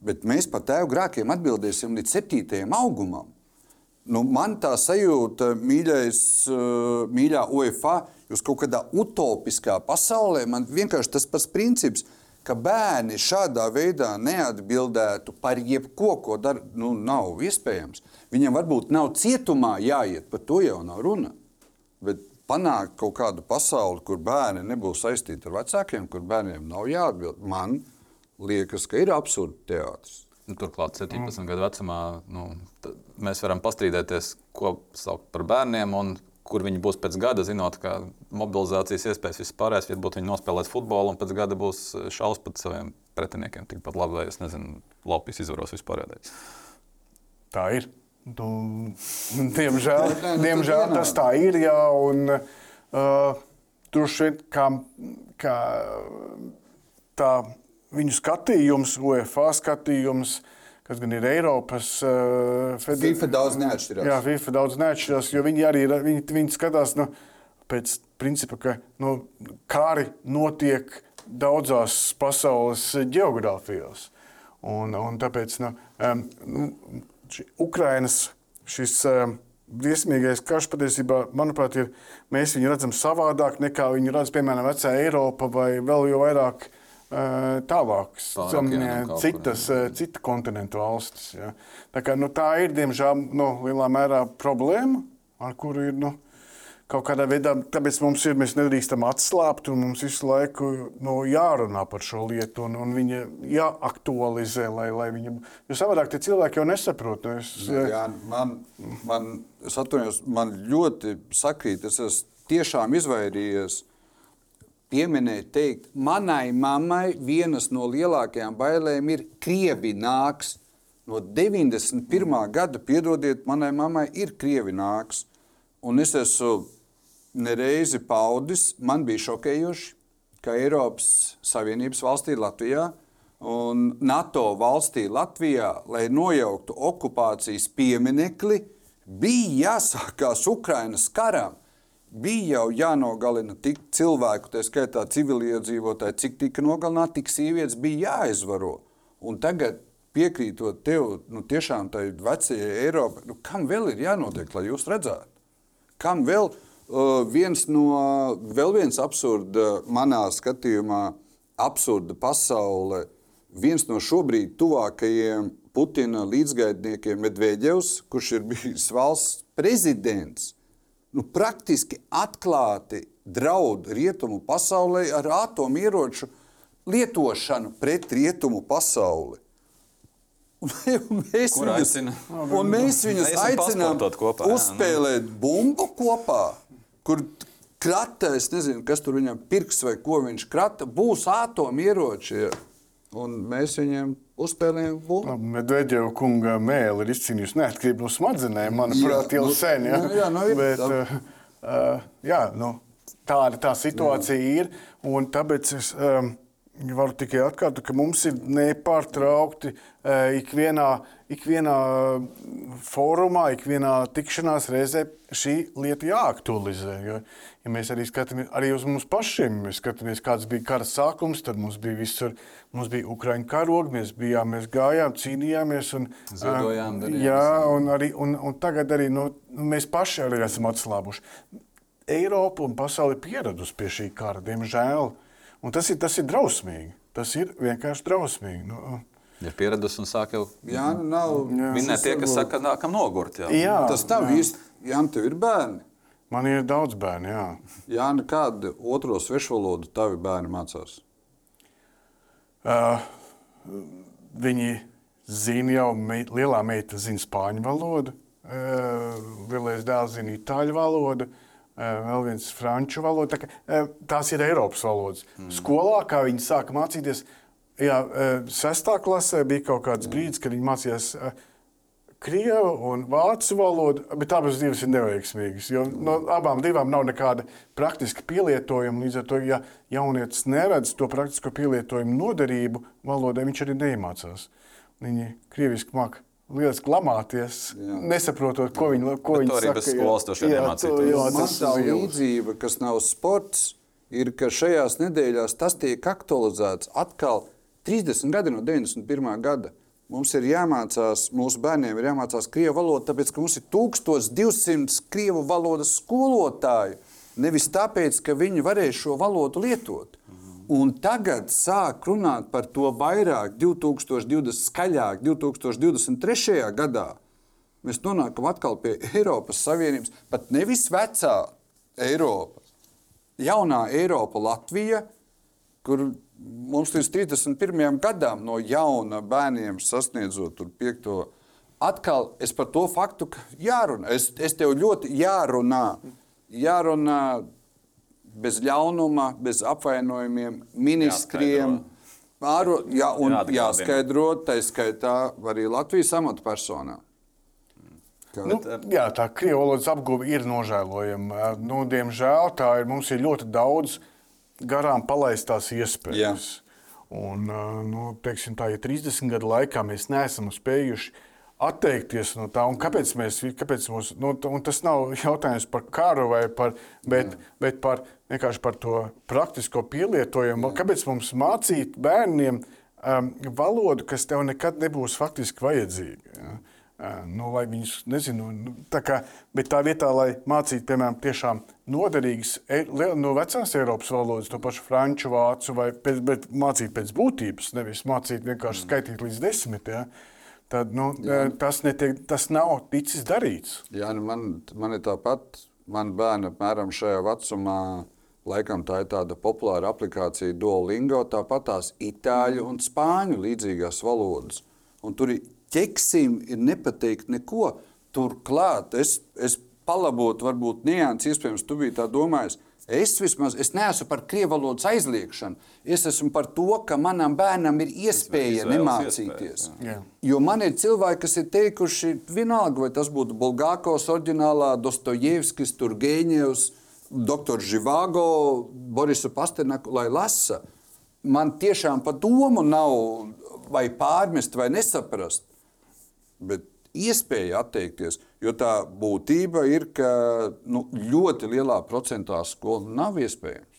bet mēs par tēvu grēkiem atbildēsim līdz septītajam augumam. Nu, man tā sajūta, mīļais, uh, mīļā UFA, jūs kaut kādā utopiskā pasaulē, man vienkārši tas pats princips, ka bērni šādā veidā neatbildētu par jebko, ko dara, nu, nav iespējams. Viņam varbūt nav cietumā jāiet, par to jau nav runa. Bet panākt kaut kādu pasauli, kur bērni nebūs saistīti ar vecākiem, kur bērniem nav jāatbild, man liekas, ka ir absurds teātris. Nu, turklāt, 17 mm. gadu vecumā nu, mēs varam pastrīdēties, ko saukt par bērniem, un kur viņi būs pēc gada, zinot, ka mobilizācijas iespējas vispārējais, ja būtu viņi nospēlēs futbolu, un pēc gada būs šausmas pat saviem pretiniekiem, tikpat labi, vai es nezinu, laupīs izvaros vispārējais. Tā ir. Nu, diemžēl, diemžēl tas tā ir. Jā, un, uh, Droši vien kā, kā tā viņu skatījums, UEFA skatījums, kas gan ir Eiropas uh, federācija. FIFA daudz neatšķirās. Jā, FIFA daudz neatšķirās, jo viņi arī viņi, viņi skatās nu, pēc principa, ka nu, kari notiek daudzās pasaules geogrāfijās. Un, un tāpēc nu, um, Ukrainas šis uh, briesmīgais karš patiesībā, manuprāt, ir, mēs viņu redzam savādāk nekā viņu redz, piemēram, vecā Eiropa vai vēl jau vairāk uh, tālākas, citas, uh, cita kontinentu valstis. Ja. Tā, kā, nu, tā ir, diemžēl, nu, lielā mērā problēma, ar kuru ir. Nu, kaut kādā veidā, tāpēc mums ir, mēs nedrīkstam atslābt, un mums visu laiku nu, jārunā par šo lietu, un, un viņa jāaktualizē, lai, lai viņa, jo savādāk tie cilvēki jau nesaprot. Nu, es, nu, jā, man, man, es atvainojos, man ļoti sakrīt, es esmu tiešām izvairījies pieminēt, teikt, manai mammai vienas no lielākajām bailēm ir Krievi nāks. No 91. gada, piedodiet, manai mammai ir Krievi nāks. Un es esmu nereizi paudis, man bija šokējoši, ka Eiropas Savienības valstī Latvijā un NATO valstī Latvijā, lai nojauktu okupācijas pieminekli, bija jāsākās Ukrainas karam. Bija jau jānogalina tik cilvēku, tā skaitā civiliedzīvotāji, cik tika nogalināti, tik sievietes bija jāizvaro. Un tagad piekrītot tev, nu, tiešām tai vecajai Eiropai, nu, kam vēl ir jānotiek, lai jūs redzētu? Kam vēl uh, viens no, vēl viens absurda, manā skatījumā, absurda pasaule, viens no šobrīd tuvākajiem Putina līdzgaitniekiem Medvedevs, kurš ir bijis valsts prezidents, nu, praktiski atklāti draud rietumu pasaulē ar atomieroču lietošanu pret rietumu pasauli. Un mēs Kur viņus, aicina? un mēs viņus Esam aicinām pasportot kopā, jā, nu. uzspēlēt bumbu kopā, kur krata, es nezinu, kas tur viņam pirks vai ko viņš krata, būs atomieroči. ja. Un mēs viņiem uzspēlējam bumbu. Medvedeva kunga mēlī ir izcīnījusi neatkarību no smadzenēm, manuprāt, jau nu, sen. Ja? nu, jā, nu, ir Bet, tā. uh, uh, jā, nu, tāda tā situācija jā. ir. Un tāpēc es um, varu tikai atkārtot, ka mums ir nepārtraukti uh, ikvienā, ikvienā fórumā, ikvienā tikšanās reizē šī lieta jāaktualizē. Jo, ja mēs arī skatāmies arī uz mums pašiem, mēs skatāmies, kāds bija kara sākums, tad mums bija visur, mums bija Ukraiņu karogi, mēs bijām, mēs gājām, cīnījāmies. Un, Ziedojām, ā, darījām jā, un, arī, un, un tagad arī nu, nu, mēs paši arī esam atslābuši. Eiropa un pasaule ir pieradusi pie šī kara, diemžēl. Un tas ir, tas ir drausmīgi. Tas ir vienkārši drausmīgi. Nu, Ir pieradusi un sāk jau Jā, nu nav. minēt tie, kas saka, ka nākam nogurt. Jā. jā, Tas tā īsti, Jānis, tev ir bērni. man ir daudz bērnu. Jā. Jāni, kādu otro svešu valodu tavi bērni mācās? Uh, viņi zina jau, meit, lielā meita zina spāņu valodu, uh, lielais dēls zina itāļu valodu. Uh, vēl viens franču valoda. Tā, uh, tās ir Eiropas valodas. Mm. Skolā, kā viņi sāka mācīties, jā, uh, sestā klasē bija kaut kāds brīdis, kad viņi mācījās krievu un vācu valodu, bet abas divas ir neveiksmīgas. Jo no abām divām nav nekāda praktiska pielietojuma. Līdz ar to, ja jaunietis neredz to praktisko pielietojumu noderību valodai, viņš arī neiemācās. Viņi krieviski māca lieliski lamāties, Jā. nesaprotot, ko viņi, ko viņi saka. bez skolas to- jā, Man tas tā līdzība, kas nav sports, ir, ka šajās nedēļās tas tiek aktualizēts atkal 30 gadi no 91. gada. Mums ir jāmācās, mūsu bērniem ir jāmācās krievu valoda, tāpēc ka mums ir 1200 krievu valodas skolotāju. Nevis tāpēc, ka viņi varēs šo valodu lietot. Un tagad sāk runāt par to vairāk, 2020, skaļāk, 2023. gadā. Mēs nonākam atkal pie Eiropas Savienības, pat nevis vecā Eiropa, jaunā Eiropa, Latvija, kur mums līdz 31. gadam no jauna bērniem sasniedzot tur piekto. Atkal es par to faktu jārunā. Es, es tev ļoti jārunā. Jārunā bez ļaunuma, bez apvainojumiem, ministriem. Āro, jā, un jāskaidro, tā skaitā arī Latvijas amatpersonām. Ka- Nu, jā, tā krievu valodas apguve ir nožēlojama. Nu, diemžēl tā ir. Mums ir ļoti daudz garām palaistās iespējas. Un, ā, nu, teiksim, tā, ja 30 gadu laikā mēs neesam spējuši atteikties no tā, un kāpēc mēs, kāpēc mums, nu, tas nav jautājums par karu, vai par, bet, bet par, vienkārši par to praktisko pielietojumu. Kāpēc mums mācīt bērniem um, valodu, kas tev nekad nebūs faktiski vajadzīga? Ja? Uh, Nu, lai viņus nezinu, nu, tā kā, bet tā vietā, lai mācītu, piemēram, tiešām noderīgas e- no vecās Eiropas valodas, to pašu franču, vācu, vai pēc, bet mācīt pēc būtības, nevis mācīt vienkārši skaitīt līdz desmit, ja, tad nu, eh, tas, netiek, tas nav ticis darīts. Jā, nu man, man ir tāpat. Man bērni apmēram šajā vecumā, laikam tā ir tāda populāra aplikācija Duolingo, tāpat tās itāļu un spāņu līdzīgās valodas. Un tur ir ķeksim, ir nepateikt neko. Turklāt es, es palabotu, varbūt nianses, iespējams, tu biji tā domājis. Es vismaz es neesmu par krievu valodas aizliekšanu. Es esmu par to, ka manam bērnam ir iespēja nemācīties. iespēja, Jā. Jo man ir cilvēki, kas ir teikuši, vienalga, vai tas būtu Bulgākos, oriģinālā, Dostojevskis, Turgeņevs, Dr. Živāgo, Borisa Pasternaku, lai lasa. Man tiešām pa domu nav vai pārmest vai nesaprast, bet iespēja atteikties, jo tā būtība ir, ka nu, ļoti lielā procentā skolu nav iespējams.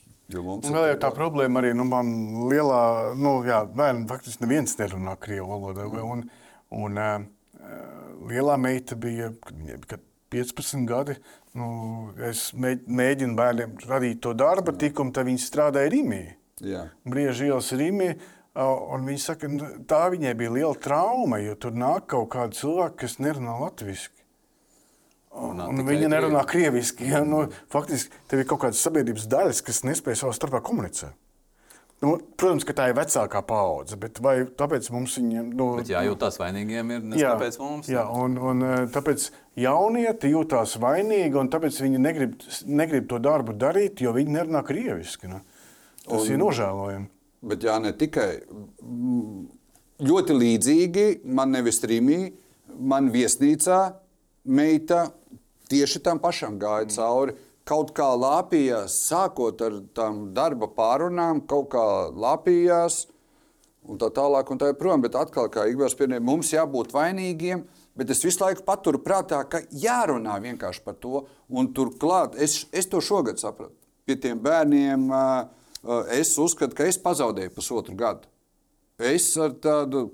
Vēl jau tā problēma arī nu, man lielā, nu, jā, bērni faktiski neviens nerunā krievu valodā. Un, un uh, lielā meita bija, kad viņai bija 15 gadi. Nu, es mēģinu bērniem radīt to darba tikumu, tad viņi strādāja Rīgā. Brīža ielas Rīgā. Un viņi saka, ka tā viņai bija liela trauma, jo tur nāk kaut kādi cilvēki, kas nerunā latviešu. Un, un viņi nerunā krieviski. Ja? Nu, faktiski tev ir kaut kādas sabiedrības daļas, kas nespēj savā starpā komunicēt. Nu, protams, ka tā ir vecākā paudze, bet vai tāpēc mums viņiem nu, bet jājūtās vainīgiem ir ne tāpēc mums? Jā, un, un e, tāpēc jaunieti jūtās vainīgi, un tāpēc viņi negrib, negrib to darbu darīt, jo viņi nerunā krieviski. Nu. Tas un, ir nožēlojami. Bet jā, ne tikai. Ļoti līdzīgi man nevis Rīgā, man viesnīcā meita tieši tam pašam gāja cauri. Kaut kā lāpījās, sākot ar tām darba pārunām, kaut kā lāpījās, un tā tālāk, un tā joprojām. Bet atkal, kā Igbārs pieminēja, mums jābūt vainīgiem, bet es visu laiku paturu prātā, ka jārunā vienkārši par to. Un turklāt es, es to šogad sapratu. Pie tiem bērniem es uzskatu, ka es pazaudēju pusotru gadu. Es ar tādu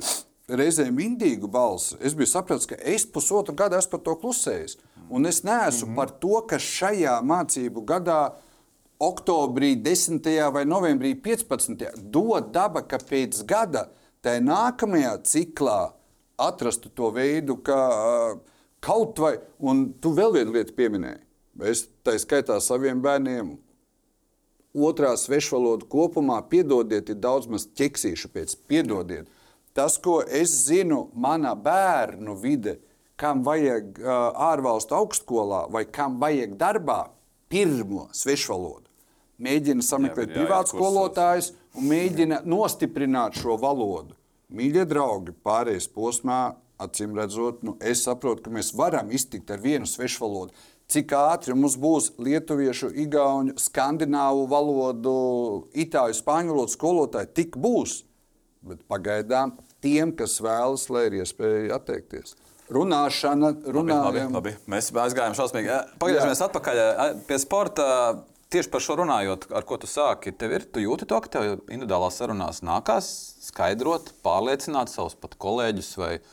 reizēm indīgu balsi, es biju sapratis, ka es pusotru gadu esmu par to klusējis. Un es neesmu mm -hmm. par to, ka šajā mācību gadā, oktobrī, 10. vai novembrī, 15. dod daba, ka pēc gada tajā nākamajā ciklā atrastu to veidu, ka uh, kaut vai, un tu vēl vienu lietu pieminēji. Es tā skaitā saviem bērniem. Otrā svešvaloda kopumā, piedodiet, ir daudz maz ķeksīšu pēc, piedodiet. Tas, ko es zinu, mana bērnu vide, kam vajag uh, ārvalstu augstskolā vai kam vajag darbā, pirmo svešvalodu. Mēģina sameklēt privātu skolotājus un mēģina nostiprināt šo valodu. Mīļie draugi, pārējais posmā, acīm redzot, nu, es saprotu, ka mēs varam iztikt ar vienu svešvalodu. Cik ātri mums būs lietuviešu, igauņu, skandināvu valodu, itāļu, spāņu valodu skolotāji, tik būs. Bet pagaidām tiem, kas vēlas, lai ir iespēja atteikties. Runāšana, labi. Mēs aizgājām šausmīgi. Pagriežamies atpakaļ pie sporta. Tieši par šo runājot, ar ko tu sāki, tev ir, tu jūti to, ka tev individuālās sarunās nākās skaidrot, pārliecināt savus pat kolēģus vai uh,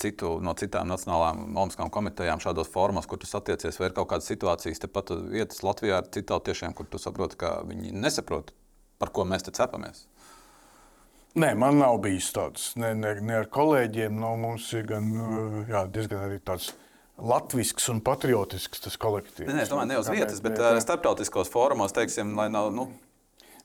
citu, no citām nacionālām olimpiskām komitejām šādos formos, kur tu satiecies, vai ir kaut kādas situācijas tepat vietas Latvijā ar citātiešiem, kur tu saproti, ka viņi nesaprot, par ko mēs te cepamies. Nē, man nav bijis tāds. Ne, ne, ne ar kolēģiem. No mums ir gan, jā, diezgan arī tāds latvisks un patriotisks tas kolektīvs. Nē, es domāju, ne uz vietas, bet ne, starptautiskos fórumos, teiksim, lai nav. Nu,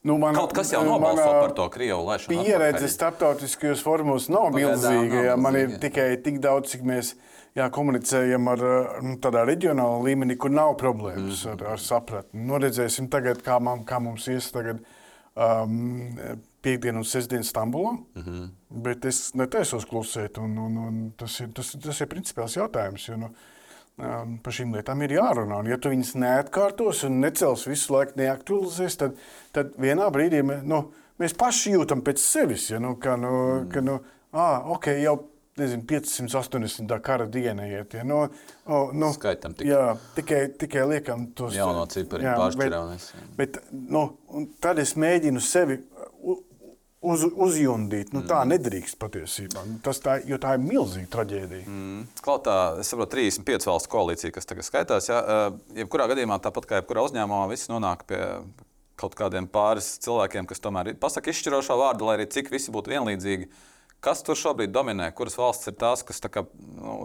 Nu, man, Kaut kas jau nobalso par to Krievu laišanu. Pieredze starptautiskajos formos nav milzīga. Jā, man ir tikai tik daudz, cik mēs jā, komunicējam ar nu, tādā reģionālā līmenī, kur nav problēmas mm. ar, ar sapratni. Nu, redzēsim tagad, kā, man, kā mums ies tagad. Um, piekdienu un sestdienu Stambulā, mm -hmm. bet es netaisos klusēt. Un, un, un tas, ir, tas, tas ir principiāls jautājums. Jo, nu, um, par šīm lietām ir jārunā. Un, ja tu viņus neatkārtos un necels visu laiku neaktualizēs, tad, tad vienā brīdī nu, mēs paši jūtam pēc sevis, ja, nu, ka, nu, mm. ka nu, ah, okay, jau nezinu, 580. kara diena iet. Ja, nu, oh, nu, Skaitam tikai. Jā, tikai, tikai liekam tos. Jauno cipari pāršķirāmies. Bet, bet, nu, tad es mēģinu sevi uz, uzjundīt. Nu, tā mm. nedrīkst patiesībā. Nu, tas tā, jo tā ir milzīga traģēdija. Mm. Klautā, es saprotu, 35 valstu koalīcija, kas tagad skaitās. Ja, jebkurā gadījumā, tāpat kā jebkurā uzņēmumā, viss nonāk pie kaut kādiem pāris cilvēkiem, kas tomēr pasaka izšķirošo vārdu, lai arī cik visi būtu vienlīdzīgi. Kas tur šobrīd dominē? Kuras valsts ir tās, kas kā, nu,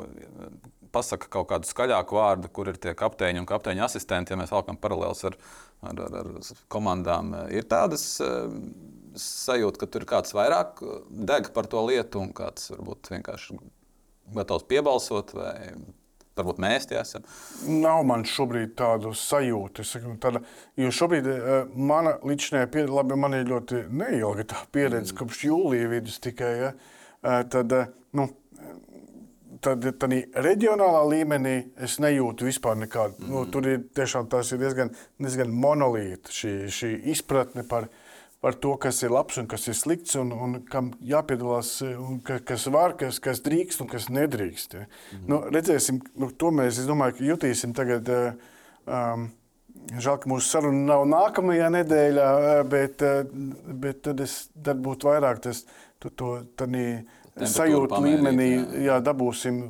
pasaka kaut kādu skaļāku vārdu, kur ir tie kapteiņi un kapteiņa asistenti, ja mēs valkam paralēlus ar, ar, ar, ar komandām? Ir tādas sajūta, ka tur ir kāds vairāk deg par to lietu, un kāds varbūt vienkārši gatavs piebalsot. Vai... Varbūt mēs tie esam. Nav man šobrīd tādu sajūtu. Saku, tāda, jo šobrīd uh, mana līdzinājā pieredze, labi, man ir ļoti neilga tā pieredze, mm. kopš jūlija vidus tikai. Ja, uh, tad, nu, tad, tad reģionālā līmenī es nejūtu vispār nekādu. Mm. Nu, tur ir tiešām tas ir diezgan, diezgan monolīta šī, šī izpratne par par to, kas ir labs un kas ir slikts, un, un kam jāpiedalās, un ka, kas var, kas, kas drīkst un kas nedrīkst. Ja. -hmm. nu, redzēsim, nu, to mēs domāju, jutīsim tagad. Um, Žēl, ka mūsu saruna nav nākamajā nedēļā, bet, bet tad, es, tad būtu vairāk tas, to, to sajūtu līmenī, jā. Jā, dabūsim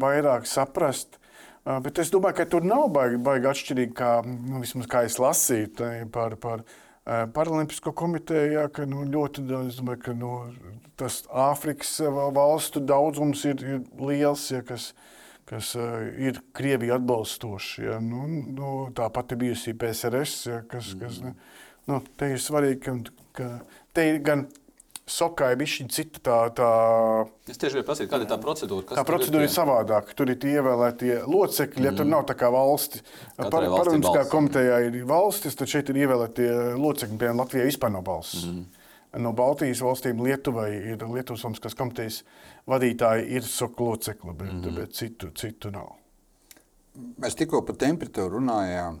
vairāk saprast. Bet es domāju, ka tur nav baigi, baigi atšķirīgi, kā, nu, vismaz, kā es lasīju par, par Paralimpisko komiteju. Jā, ka, nu, ļoti, domāju, ka nu, tas Āfrikas valstu daudzums ir, ir liels, ja, kas, kas ir Krievija atbalstoši. Ja. Nu, nu, tā pati bijusī PSRS, ja, kas, kas mm. nu, te ir svarīgi, ka, ka te ir gan Sokai bija cita tā, tā. Es tieši gribēju prasīt, kāda ir tā procedūra. Tā procedūra ir, ir savādāka. Tur ir ievēlētie locekļi, ja mm. tur nav tā kā valsti. Parlamentiskā komitejā ir valstis, tad šeit ir ievēlētie locekļi. Piemēram, Latvijai vispār nav balss. Mm. No Baltijas valstīm Lietuvai ir Lietuvas valsts komitejas vadītāji, ir soka locekļi, bet, mm. bet citu, citu nav. Mēs tikko par temperatūru runājām.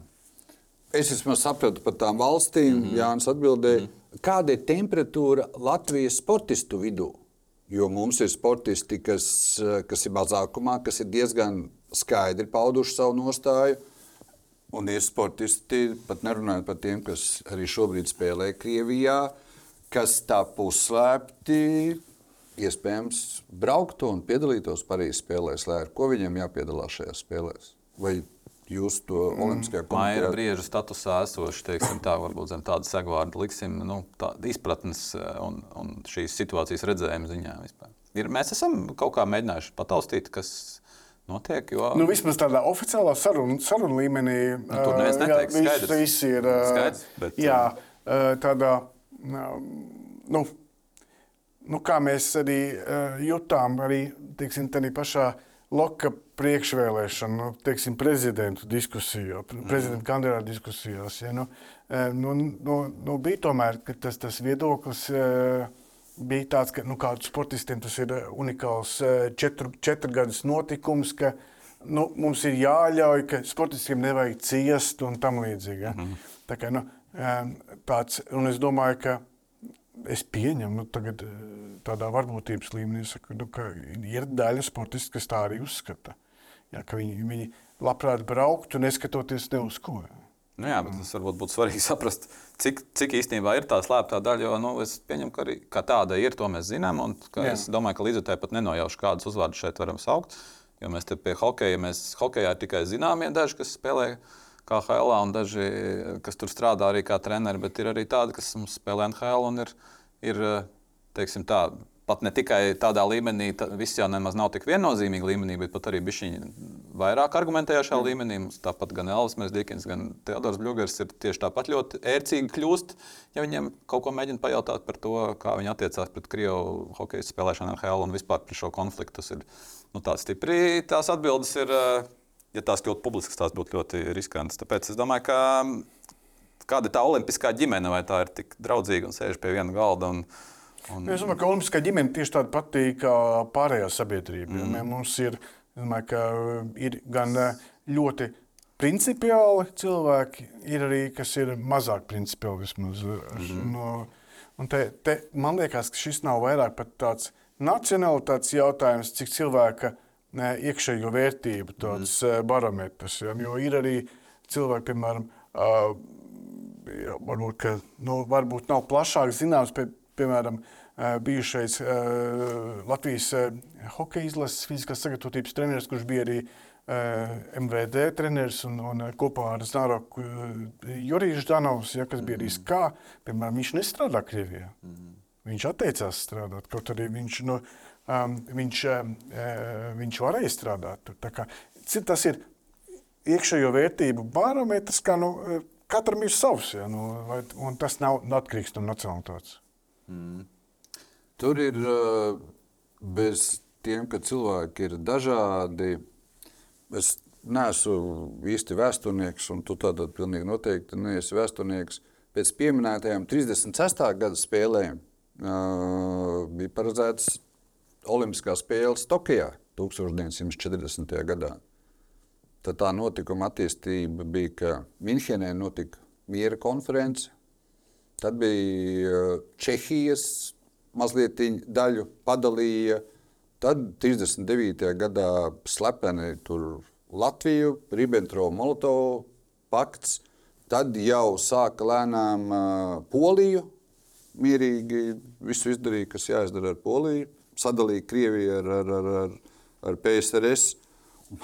Es sapratu par tām valstīm, mm -hmm. Jānis atbildēja. Mm -hmm kāda ir temperatūra Latvijas sportistu vidū. Jo mums ir sportisti, kas, kas ir mazākumā, kas ir diezgan skaidri pauduši savu nostāju. Un ir sportisti, pat nerunājot par tiem, kas arī šobrīd spēlē Krievijā, kas tā puslēpti iespējams brauktu un piedalītos Parīzes spēlēs. Lai ar ko viņiem jāpiedalās šajās spēlēs? Vai jūs to mm. Olimpiskajā komitejā? Maira brieža statusā esoši, teiksim, tā varbūt zem tāda segvārda liksim, nu, tāda izpratnes eh, un, un šīs situācijas redzējuma ziņā vispār. Ir, mēs esam kaut kā mēģinājuši pataustīt, kas notiek. Jo... Nu, vismaz tādā oficiālā sarunu, sarunu līmenī. Nu, tur neviens neteiks, jā, viss, viss ir. Skaidrs, bet, jā, tādā, nu, nu, kā mēs arī jutām, arī, teiksim, tādā pašā Loka priekšvēlēšanu, nu, teiksim, prezidentu diskusijā, prezidenta kandidātu diskusijās. Ja, nu, e, nu, nu, nu, bija tomēr tas, tas viedoklis. E, bija tāds, ka nu, sportistiem tas ir unikāls e, četru, četru gadus notikums, ka nu, mums ir jāļauj, ka sportistiem nevajag ciest un tam līdzīgi. Ja. Mm. Tā kā, nu, tāds, un es domāju, ka es pieņemu, nu, tagad tādā varbūtības līmenī, saku, nu, ka ir daļa sportisti, kas tā arī uzskata. Jā, ka viņi, viņi labprāt brauktu, neskatoties ne uz ko. Nu jā, bet tas varbūt būtu svarīgi saprast, cik, cik īstenībā ir tā slēptā daļa. Jo nu, es pieņemu, ka arī ka tāda ir, to mēs zinām. Es domāju, ka līdz ar to pat nenojaušu, kādus uzvārdus šeit varam saukt. Jo mēs te pie hokeja, mēs hokejā ir tikai zināmie daži, kas spēlē KHL, un daži, kas tur strādā arī kā treneri, bet ir arī tādi, kas mums spēlē NHL un ir, ir teiksim, tā, pat ne tikai tādā līmenī, tā, viss jau nemaz nav tik viennozīmīgi līmenī, bet pat arī bišķiņi vairāk argumentēja šajā mm. līmenī. Tāpat gan Elvis Mērsdīkins, gan Teodors Bļūgers ir tieši tāpat ļoti ērcīgi kļūst, ja viņiem kaut ko mēģina pajautāt par to, kā viņi attiecās pret Krievu hokeja spēlēšanu ar HL un vispār par šo konfliktu. Tas ir nu, tā stipri. Tās atbildes ir, eh, ja tās kļūtu publiskas, tās būtu ļoti riskantas. Tāpēc es domāju, ka kāda ir tā olimpiskā ģimene, vai tā ir tik draudzīga un sēž pie viena galda. Un, Un... Es domāju, ka Olimpiskā ģimene tieši tāda pati kā pārējā sabiedrība. Mm. Mums ir, domāju, ir gan eh, ļoti principiāli cilvēki, ir arī kas ir mazāk principiāli. Vismaz, mm. no, te, te, man liekas, ka šis nav vairāk tāds nacionālitātes jautājums, cik cilvēka ne, iekšējo vērtību tāds mm. barometrs. Ja? Jo ir arī cilvēki, piemēram, uh, varbūt, ka, nu, varbūt nav plašāk zināms, bet, piemēram, Eh, bijušais eh, Latvijas eh, hokeja izlases fiziskās sagatavotības treneris, kurš bija arī MVD treneris un, un kopā ar Zāroku Jurijs Danovs, ja, kas bija arī SKA, piemēram, viņš nestrādā Krievijā. Mm -hmm. Viņš atteicās strādāt, kaut arī viņš, no, um, viņš, uh, viņš varēja strādāt kā, tas ir iekšējo vērtību barometrs, kā nu, katram ir savs, ja, nu, vai, tas nav atkarīgs no nacionalitātes. Mm. Tur ir bez tiem, ka cilvēki ir dažādi. Es neesmu īsti vēsturnieks, un tu tādā pilnīgi noteikti neesi vēsturnieks. Pēc pieminētajām 36. gada spēlēm uh, bija paredzētas Olimpiskās spēles Tokijā 1940. gadā. Tad tā notikuma attīstība bija, ka Minhenē notika miera konference, tad bija Čehijas mazliet daļu padalīja. Tad 39. gadā slepeni tur Latviju, Ribbentrop-Molotovu pakts. tad jau sāka lēnām uh, Poliju. Mierīgi visu izdarīja, kas jāizdara ar Poliju. Sadalīja Krieviju ar, ar, ar, ar, ar PSRS.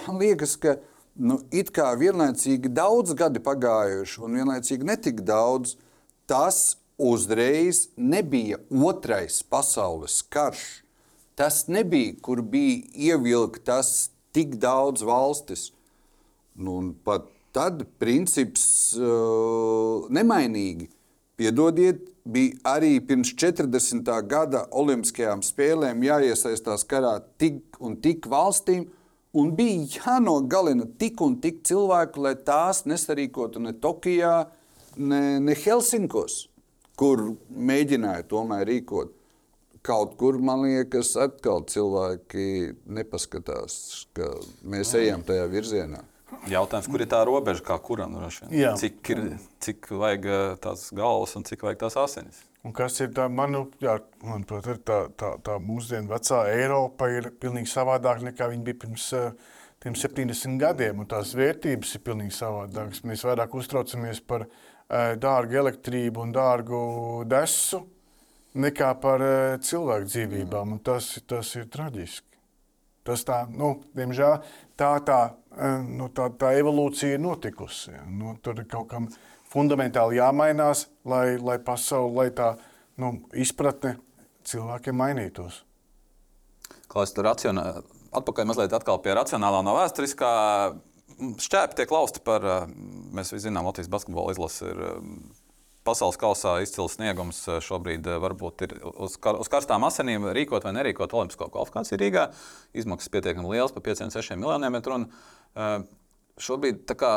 Man liekas, ka nu, it kā vienlaicīgi daudz gadi pagājuši, un vienlaicīgi netik daudz, tas uzreiz nebija otrais pasaules karš. Tas nebija, kur bija ievilktas tik daudz valstis. Nu, pat tad princips uh, nemainīgi. Piedodiet, bija arī pirms 40. gada Olimpiskajām spēlēm jāiesaistās karā tik un tik valstīm, un bija jānogalina tik un tik cilvēku, lai tās nesarīkotu ne Tokijā, ne, ne Helsinkos, kur mēģināja tomēr rīkot. Kaut kur, man liekas, atkal cilvēki nepaskatās, ka mēs ejam tajā virzienā. Jautājums, kur ir tā robeža, kā kuram Jā. cik, ir, cik vajag eh, tās galvas un cik vajag tās asinis? Un kas ir tā, manu, jā, manuprāt, ir tā, tā, tā mūsdienu vecā Eiropa ir pilnīgi savādāka nekā viņa bija pirms uh, tiem 70 gadiem, un tās vērtības ir pilnīgi savādākas. Mēs vairāk uztraucamies par uh, dārgu elektrību un dārgu desu nekā par uh, cilvēku dzīvībām, un tas, tas ir traģiski. Tas tā, nu, diemžēl, tā, tā, nu, tā, tā evolūcija ir notikusi. Nu, tur ir kaut kam fundamentāli jāmainās, lai, lai pasaule, lai tā nu, izpratne cilvēkiem mainītos. Klāsts tur racionāli. Atpakaļ mazliet atkal pie racionālā no vēsturiskā. Šķēpi tiek lausti par, mēs visi zinām, Latvijas basketbola izlase ir pasaules kausā izcils sniegums šobrīd varbūt ir uz, kar, uz karstām asinīm rīkot vai nerīkot Olimpisko kvalifikāciju Rīgā. Izmaksas pietiekami liels, par 5-6 miljoniem. Un, uh, šobrīd kā,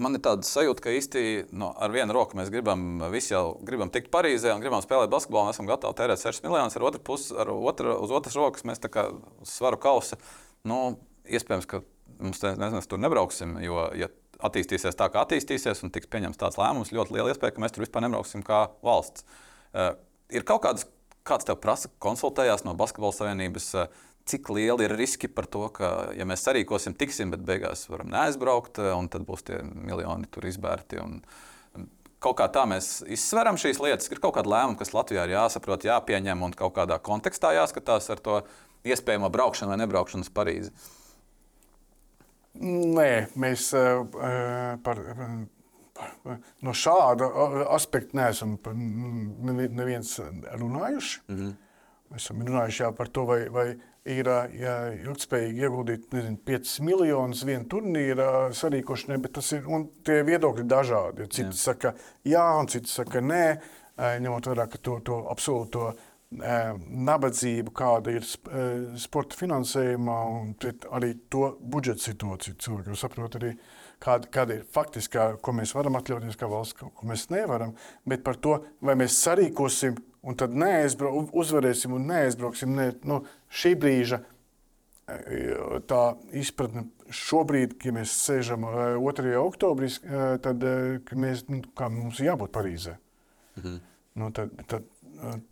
man ir tāda sajūta, ka īsti no, ar vienu roku mēs gribam, visi jau gribam tikt Parīzē un gribam spēlēt basketbolu. Mēs esam gatavi tērēt 6 miljonus, ar otru pusi, ar otru, uz otras rokas mēs kā svaru kausa. Nu, iespējams, ka mums te, nezinu, tur nebrauksim, jo, ja attīstīsies tā, kā attīstīsies, un tiks pieņemts tāds lēmums, ļoti liela iespēja, ka mēs tur vispār nebrauksim kā valsts. Uh, ir kaut kādas, kāds tev prasa, konsultējās no Basketbola Savienības, uh, cik lieli ir riski par to, ka, ja mēs sarīkosim, tiksim, bet beigās varam neaizbraukt, uh, un tad būs tie miljoni tur izbērti. Un, Kaut kā tā mēs izsveram šīs lietas. Ir kaut kāda lēmuma, kas Latvijā ir jāsaprot, jāpieņem un kaut kādā kontekstā jāskatās ar to iespējamo braukšanu vai nebraukšanu uz Parīzi. Uh, Nē, mēs uh, par, par, no šāda aspekta neesam neviens runājuši. Mm -hmm. Mēs esam runājuši jā, par to, vai, vai ir jā, ilgspējīgi ieguldīt nezinu, 5 miljonus vienu turnīru sarīkošanai, bet tas ir tie viedokļi dažādi. Citi jā. saka jā, un citi saka nē, ņemot vērā to, to absolūto nabadzību, kāda ir sporta finansējumā, un arī to budžeta situāciju. Cilvēki saprot arī, kāda, kāda ir faktiskā, ko mēs varam atļauties kā valsts, ko mēs nevaram, bet par to, vai mēs sarīkosim un tad neaizbra, uzvarēsim un neaizbrauksim. Ne, nu, šī brīža tā izpratne šobrīd, kad mēs sēžam 2. oktobrī, tad mēs, nu, mums ir jābūt Parīzē. Mhm. Nu, tad, tad,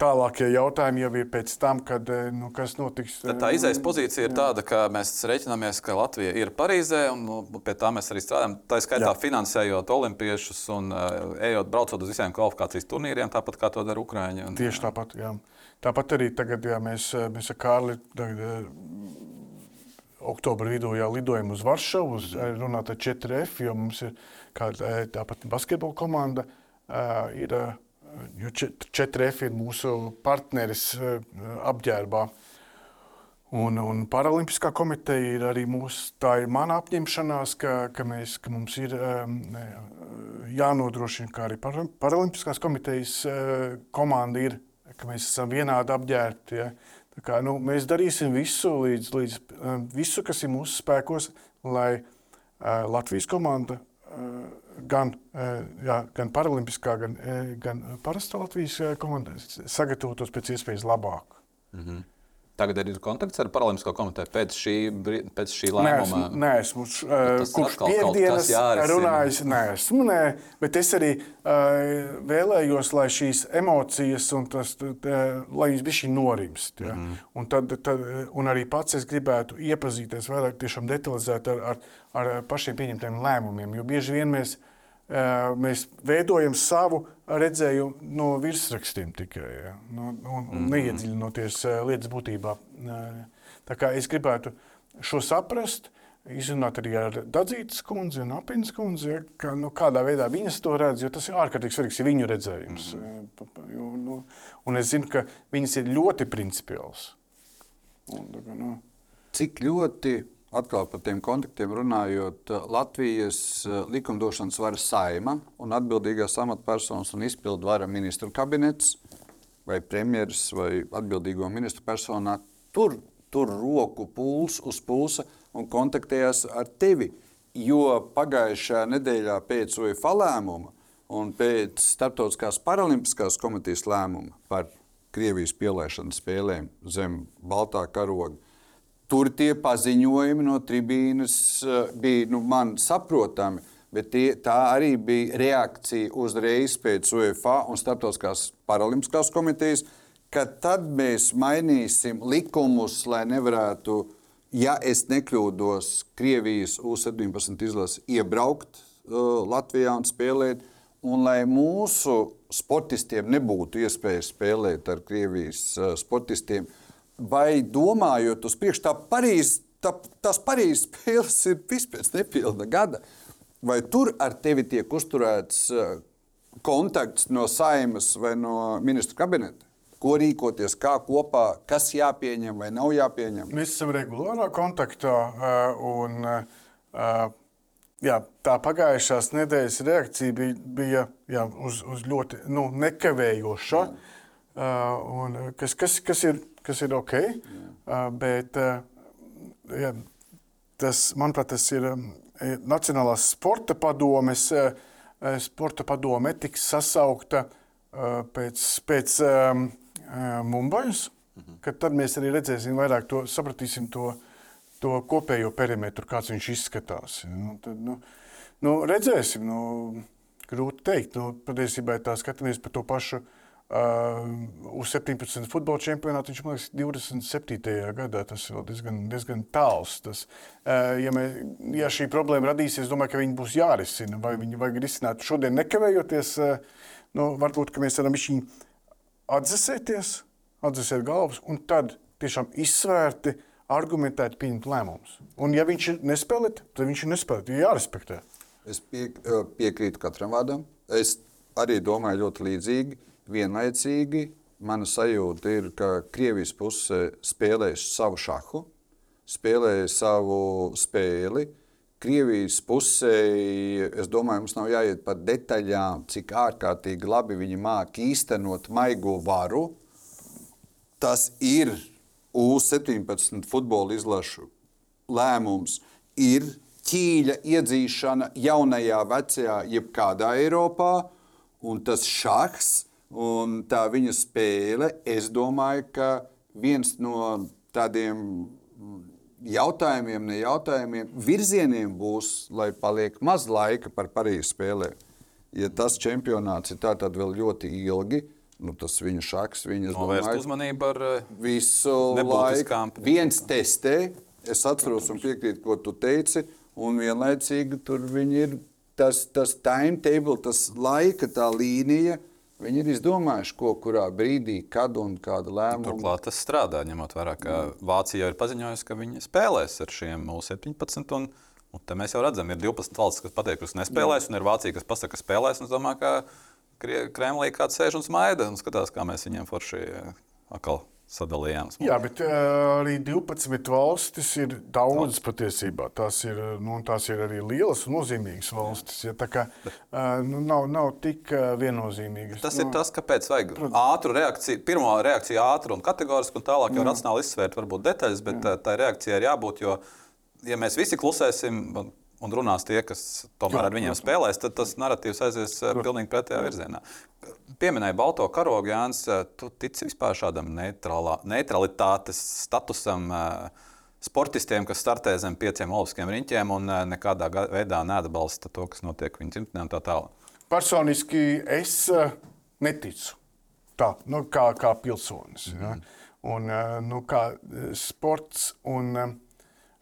Tālākie jautājumi jau ir pēc tam, kad, eh, nu, kas notiks. Tad tā izējas pozīcija ir jā. tāda, ka mēs rēķinamies, ka Latvija ir Parīzē, un nu, pie tā mēs arī strādājam. Tā skaitā jā. finansējot olimpiešus un uh, ejot, braucot uz visiem kvalifikācijas turnīriem, tāpat kā to dara Ukraiņa. Un, Tieši tāpat. Jā. Tāpat arī tagad, ja mēs, eh, mēs ar Kārli tagad, oktobra vidū jau lidojam uz Varšavu, uz runāt ar 4F, jo mums ir kāda tāpat basketbola komanda. Ir, jo 4F ir mūsu partneris eh, apģērbā. Un, un Paralimpiskā komiteja ir arī mūsu, tā ir mana apņemšanās, ka, ka, mēs, ka mums ir jānodrošina, kā arī Paralimpiskās komitejas uh, komanda ir, ka mēs esam vienādi apģērbti. Ja. Tā kā, nu, mēs darīsim visu, līdz, līdz, visu, kas ir mūsu spēkos, lai uh, Latvijas komanda gan, eh, jā, gan paralimpiskā, gan, eh, gan parastā Latvijas eh, komanda sagatavotos pēc iespējas labāk. Mm -hmm. Tagad ir kontakts ar Paralimpisko komiteju pēc šī, pēc šī lēmuma. Nē, esmu uh, kopš piekdienas runājis. Nē, esmu, nē, bet es arī uh, vēlējos, lai šīs emocijas un tas, tā, lai viņas bišķi norimst. Ja? Mm -hmm. un, tad, tad, un arī pats es gribētu iepazīties vairāk detalizēt ar, ar, ar pašiem pieņemtiem lēmumiem, jo bieži vien mēs mēs veidojam savu redzējumu no virsrakstiem tikai, ja? no, no, mm -hmm. neiedziļinoties lietas būtībā. Tā kā es gribētu šo saprast, izrunāt arī ar Dadzītas kundzi un Apinas kundzi, ja, ka, nu, kādā veidā viņas to redz, jo tas ir ārkārtīgi svarīgs, viņu redzējums. Mm -hmm. jo, nu, un es zinu, ka viņas ir ļoti principiāls. Un, nu. Cik ļoti, atkal par tiem kontaktiem runājot, Latvijas eh, likumdošanas vara saima un atbildīgās amatpersonas un izpildu vara ministru kabinets vai premjeras vai atbildīgo ministru personā tur, tur roku puls uz pulsa un kontaktējās ar tevi. Jo pagājušajā nedēļā pēc UEFA lēmuma un pēc Startautiskās paralimpiskās komitejas lēmuma par Krievijas pielaišanu spēlēm zem Baltā karoga. Tur tie paziņojumi no tribīnes eh, bija nu, man saprotami, bet tie, tā arī bija reakcija uzreiz pēc UEFA un Startautiskās paralimpiskās komitejas, ka tad mēs mainīsim likumus, lai nevarētu uh, ja es nekļūdos, Krievijas U-17 izlase iebraukt uh, Latvijā un spēlēt, un lai mūsu sportistiem nebūtu iespēja spēlēt ar Krievijas uh, sportistiem, vai domājot uz priekšu, tā Parīz, tā, tās Parīzes spēles ir vispēc nepilna gada, vai tur ar tevi tiek uzturēts uh, kontakts no saimas vai no ministru kabineta? ko rīkoties, kā kopā, kas jāpieņem vai nav jāpieņem? Mēs esam regulārā kontaktā. Un, jā, tā pagājušās nedēļas reakcija bija, bija jā, uz, uz ļoti nu, nekavējoša, un, kas, kas, kas, ir, kas ir ok. Jā. Bet, jā, tas, manuprāt, tas ir Nacionālās sporta padomes. Sporta padome tiks sasaukta pēc, pēc Mumbajas, mhm. kad tad mēs arī redzēsim vairāk to, sapratīsim to, to kopējo perimetru, kāds viņš izskatās. Nu, tad, nu, nu, redzēsim, nu, grūti teikt. Nu, patiesībā tā skatāmies par to pašu. Uh, uz 17 futbola čempionātu viņš man liekas 27. gadā. Tas ir diezgan, diezgan tāls. Tas, uh, ja, mē, ja šī problēma radīsies, es domāju, ka viņi būs jārisina. Vai viņi vajag risināt šodien nekavējoties, uh, nu, varbūt mēs varam viņu atdzesēties, atdzesēt galvas un tad tiešām izsvērti, argumentēti pieņemt lēmumus. Un, ja viņš ir nespēlēt, tad viņš ir nespēlēt. Ir jārespektē. Es pie, piekrītu katram vārdam. Es arī domāju ļoti līdzīgi, vienlaicīgi. Mana sajūta ir, ka Krievijas puse spēlēs savu šahu, spēlēs savu spēli. Krievijas pusē, es domāju, mums nav jāiet par detaļām, cik ārkārtīgi labi viņi māca īstenot maigo varu. Tas ir U-17 futbola izlašu lēmums, ir ķīļa iedzīšana jaunajā, vecajā, jebkādā Eiropā, un tas šachs un tā viņa spēle, es domāju, ka viens no tādiem jautājumiem, ne jautājumiem, virzieniem būs, lai paliek maz laika par Parīzes spēlēm. Ja tas čempionāts ir tāds vēl ļoti ilgi, nu, tas viņa šaks, viņa domāju, uzmanību ar eh, visu laiku. Viens testē, es atceros un piekrītu, ko tu teici, un vienlaicīgi tur ir tas, tas timetable, tas laika tā līnija, Viņi ir izdomājuši, ko kurā brīdī, kad un kāda lēmuma. Turklāt tas strādā, ņemot vērā, ka Vācija jau ir paziņojusi, ka viņi spēlēs ar šiem U-17. Un, un te mēs jau redzam, ir 12 valstis, kas pateikusi, ka nespēlēs, Jā. un ir Vācija, kas pasaka, ka spēlēs. Es domāju, ka Kremlī kāds sēž un smaida un skatās, kā mēs viņiem forši atkal sadalījām. Jā, bet uh, arī 12 valstis ir daudz patiesībā. Tās ir, nu, tās ir arī lielas un nozīmīgas valstis. Ja, tā kā uh, nu, nav, nav tik uh, viennozīmīgas. Tas nu, ir tas, kāpēc vajag ātru reakciju. Pirmā reakcija ātru un kategorisku, un tālāk jau racionāli izsvērt varbūt detaļas, bet Jā. tā reakcija ir jābūt, jo ja mēs visi klusēsim, un runās tie, kas tomēr jā, ar viņiem spēlēs, tad tas narratīvs aizies Kur? pilnīgi pretējā virzienā. Pieminēja balto karogu, Jānis. Tu tici vispār šādam neutrālā, neutralitātes statusam? Sportistiem, kas startē zem pieciem olimpiskiem riņķiem un nekādā veidā neatbalsta to, kas notiek viņu dzimtenē un tā tālāk. Personīgi es neticu tā, nu, kā, kā pilsonis. Mm -hmm. ja? un, nu, kā sports un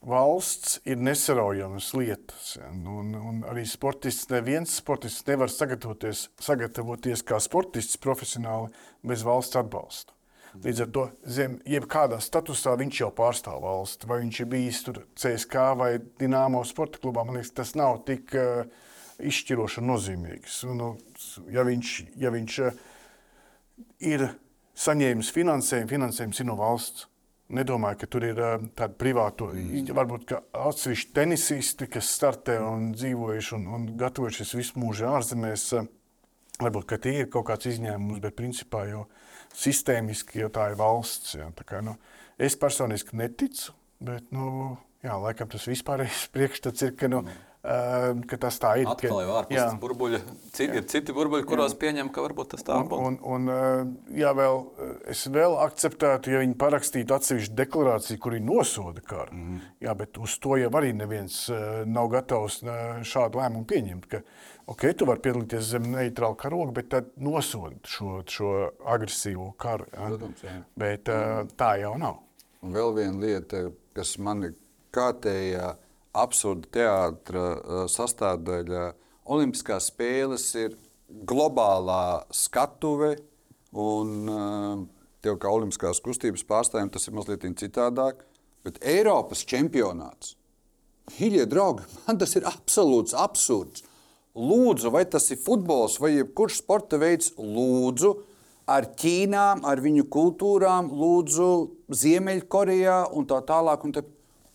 valsts ir nesaraujamas lietas. Ja, un, un arī sportists, neviens sportists nevar sagatavoties, sagatavoties kā sportists profesionāli bez valsts atbalsta. Līdz ar to zem jebkādā statusā viņš jau pārstāv valsti. Vai viņš ir bijis tur CSK vai Dienāmo sporta klubā, man liekas, tas nav tik uh, izšķiroši un nozīmīgs. Un, nu, ja viņš, ja viņš uh, ir saņēmis finansējumu, finansējums ir no valsts. Nedomāju, ka tur ir uh, tāda privāta, mm. varbūt atsevišķi tenisisti, kas startē un dzīvojuši un, un gatavojušies visu mūžu ārzemēs. Uh, varbūt tie ir kaut kāds izņēmums, bet principā jau sistēmiski, jo tā ir valsts. Jā, tā kā, nu, es personīgi neticu, bet nu, jā, laikam tas vispārējais priekšstats ir, ka. Nu, mm ka tas tā ir. Atkal jau ārpus tas burbuļi. Citi, ir citi burbuļi, kuros jā. pieņem, ka varbūt tas tā būtu. Un, un, un, ehm, jā, vēl, es vēl akceptētu, ja viņi parakstītu atsevišķu deklarāciju, kur viņi nosoda karu. Mm. Jā, bet uz to jau arī neviens uh, nav gatavs šādu lēmumu pieņemt. Ka, ok, tu vari piedalīties zem neitrāla karoga, bet tad nosod šo, šo agresīvo karu. Ja? Protams, jā. Bet uh, tā jau nav. Un vēl viena lieta, kas man ir kārtējā. Ja absurda teātris sastāvdaļa. Olimpiskās spēles ir globālā skatuve, un tev kā olimpiskās kustības pārstāvjiem tas ir mazliet citādāk. Bet Eiropas čempionāts, mīļie draugi, man tas ir absolūts absurds. Lūdzu, vai tas ir futbols vai jebkurš sporta veids, lūdzu, ar Ķīnām, ar viņu kultūrām, lūdzu, Ziemeļkorejā un tā tālāk. Un tā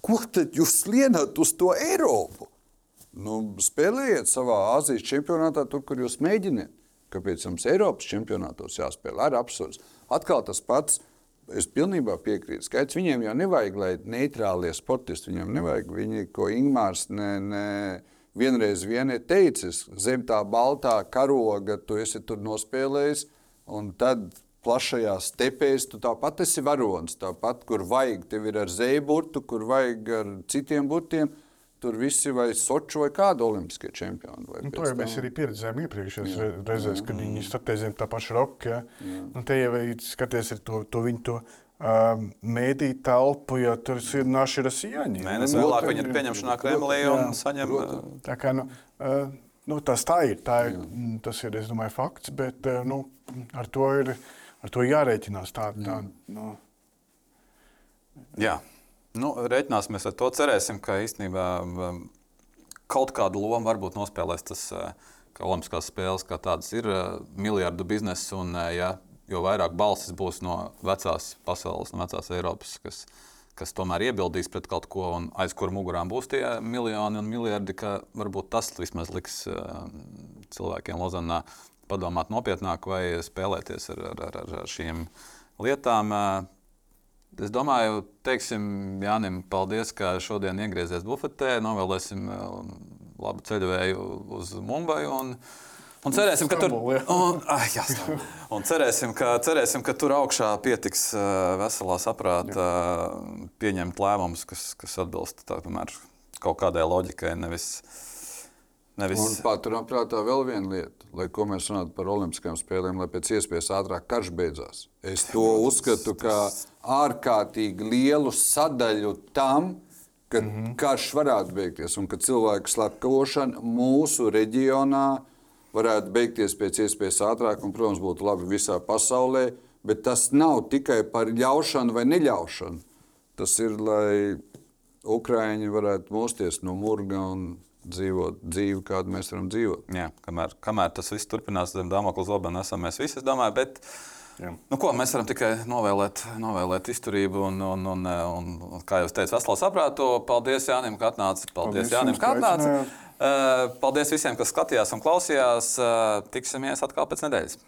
Ko tad jūs slienat uz to Eiropu? Nu, spēlējiet savā Azijas čempionātā, tur, kur jūs mēģiniet. Kāpēc jums Eiropas čempionātos jāspēlē? Ar absurds. Atkal tas pats. Es pilnībā piekrītu. Skaidrs, viņiem jau nevajag, lai neitrālie sportisti viņam nevajag. Viņi, ko Ingūns ne, ne, vienreiz vien ir teicis, zem tā baltā karoga, tu esi tur nospēlējis. Un tad plašajās stepēs, tu tāpat esi varonis. Tāpat, kur vajag, tev ir ar zēburtu, kur vajag ar citiem burtiem. Tur visi vai Sochi vai kāda olimpiskie čempioni. Nu, to jau mēs arī pieredzējām iepriekšējās reizēs, kad mm. viņi statēzēm tā paša roka. Ja? Nu, te jau skaties to, to viņu to uh, mēdī telpu, jo tur ir naši rasieņi. Mēnesi nu, vēlāk viņi ir pieņemšanā Kremlī un saņem. Tā kā, nu, uh, nu, tas tā ir, tā ir, tas ir, es domāju, fakts, bet uh, nu, ar to ir ar to jārēķinās. Tā, tā, nu. Jā, nu, rēķināsimies ar to. Cerēsim, ka īstenībā um, kaut kādu lomu varbūt nospēlēs tas, uh, ka Olimpiskās spēles kā tādas ir uh, miljardu biznesa. Un, uh, ja, jo vairāk balsis būs no vecās pasaules, no vecās Eiropas, kas, kas tomēr iebildīs pret kaut ko, un aiz kura mugurām būs tie miljoni un miljardi, ka varbūt tas vismaz liks cilvēkiem Lozanā padomāt nopietnāk vai spēlēties ar, ar, ar, ar šīm lietām. Es domāju, teiksim Jānim, paldies, ka šodien iegriezies bufetē. Novēlēsim labu ceļojumu uz Mumbai. Un, Un cerēsim, ka tur, un, ah, jā, un cerēsim, ka, cerēsim, ka tur augšā pietiks veselā saprāta pieņemt lēmumus, kas, kas atbilst tā, tomēr, kaut kādai loģikai. Nevis, Nevis... Un paturam prātā vēl viena lieta, lai ko mēs runātu par Olimpiskajām spēlēm, lai pēc iespējas ātrāk karš beidzās. Es to uzskatu kā ārkārtīgi lielu sadaļu tam, ka mm -hmm. karš varētu beigties un ka cilvēku slepkavošana mūsu reģionā varētu beigties pēc iespējas ātrāk un, protams, būtu labi visā pasaulē. Bet tas nav tikai par ļaušanu vai neļaušanu. Tas ir, lai Ukrāņi varētu mosties no murga un dzīvot dzīvi, kādu mēs varam dzīvot. Jā, kamēr, kamēr tas viss turpinās zem Dāmoklas lobena, esam mēs visi, es domāju. Bet... Jā. Nu, ko, mēs varam tikai novēlēt, novēlēt izturību un, un, un, un, un kā jau teicu, veselu saprātu. Paldies Jānim, ka atnāci. Paldies, Paldies Jānim, ka atnāci. Uh, paldies visiem, kas skatījās un klausījās. Uh, tiksimies atkal pēc nedēļas.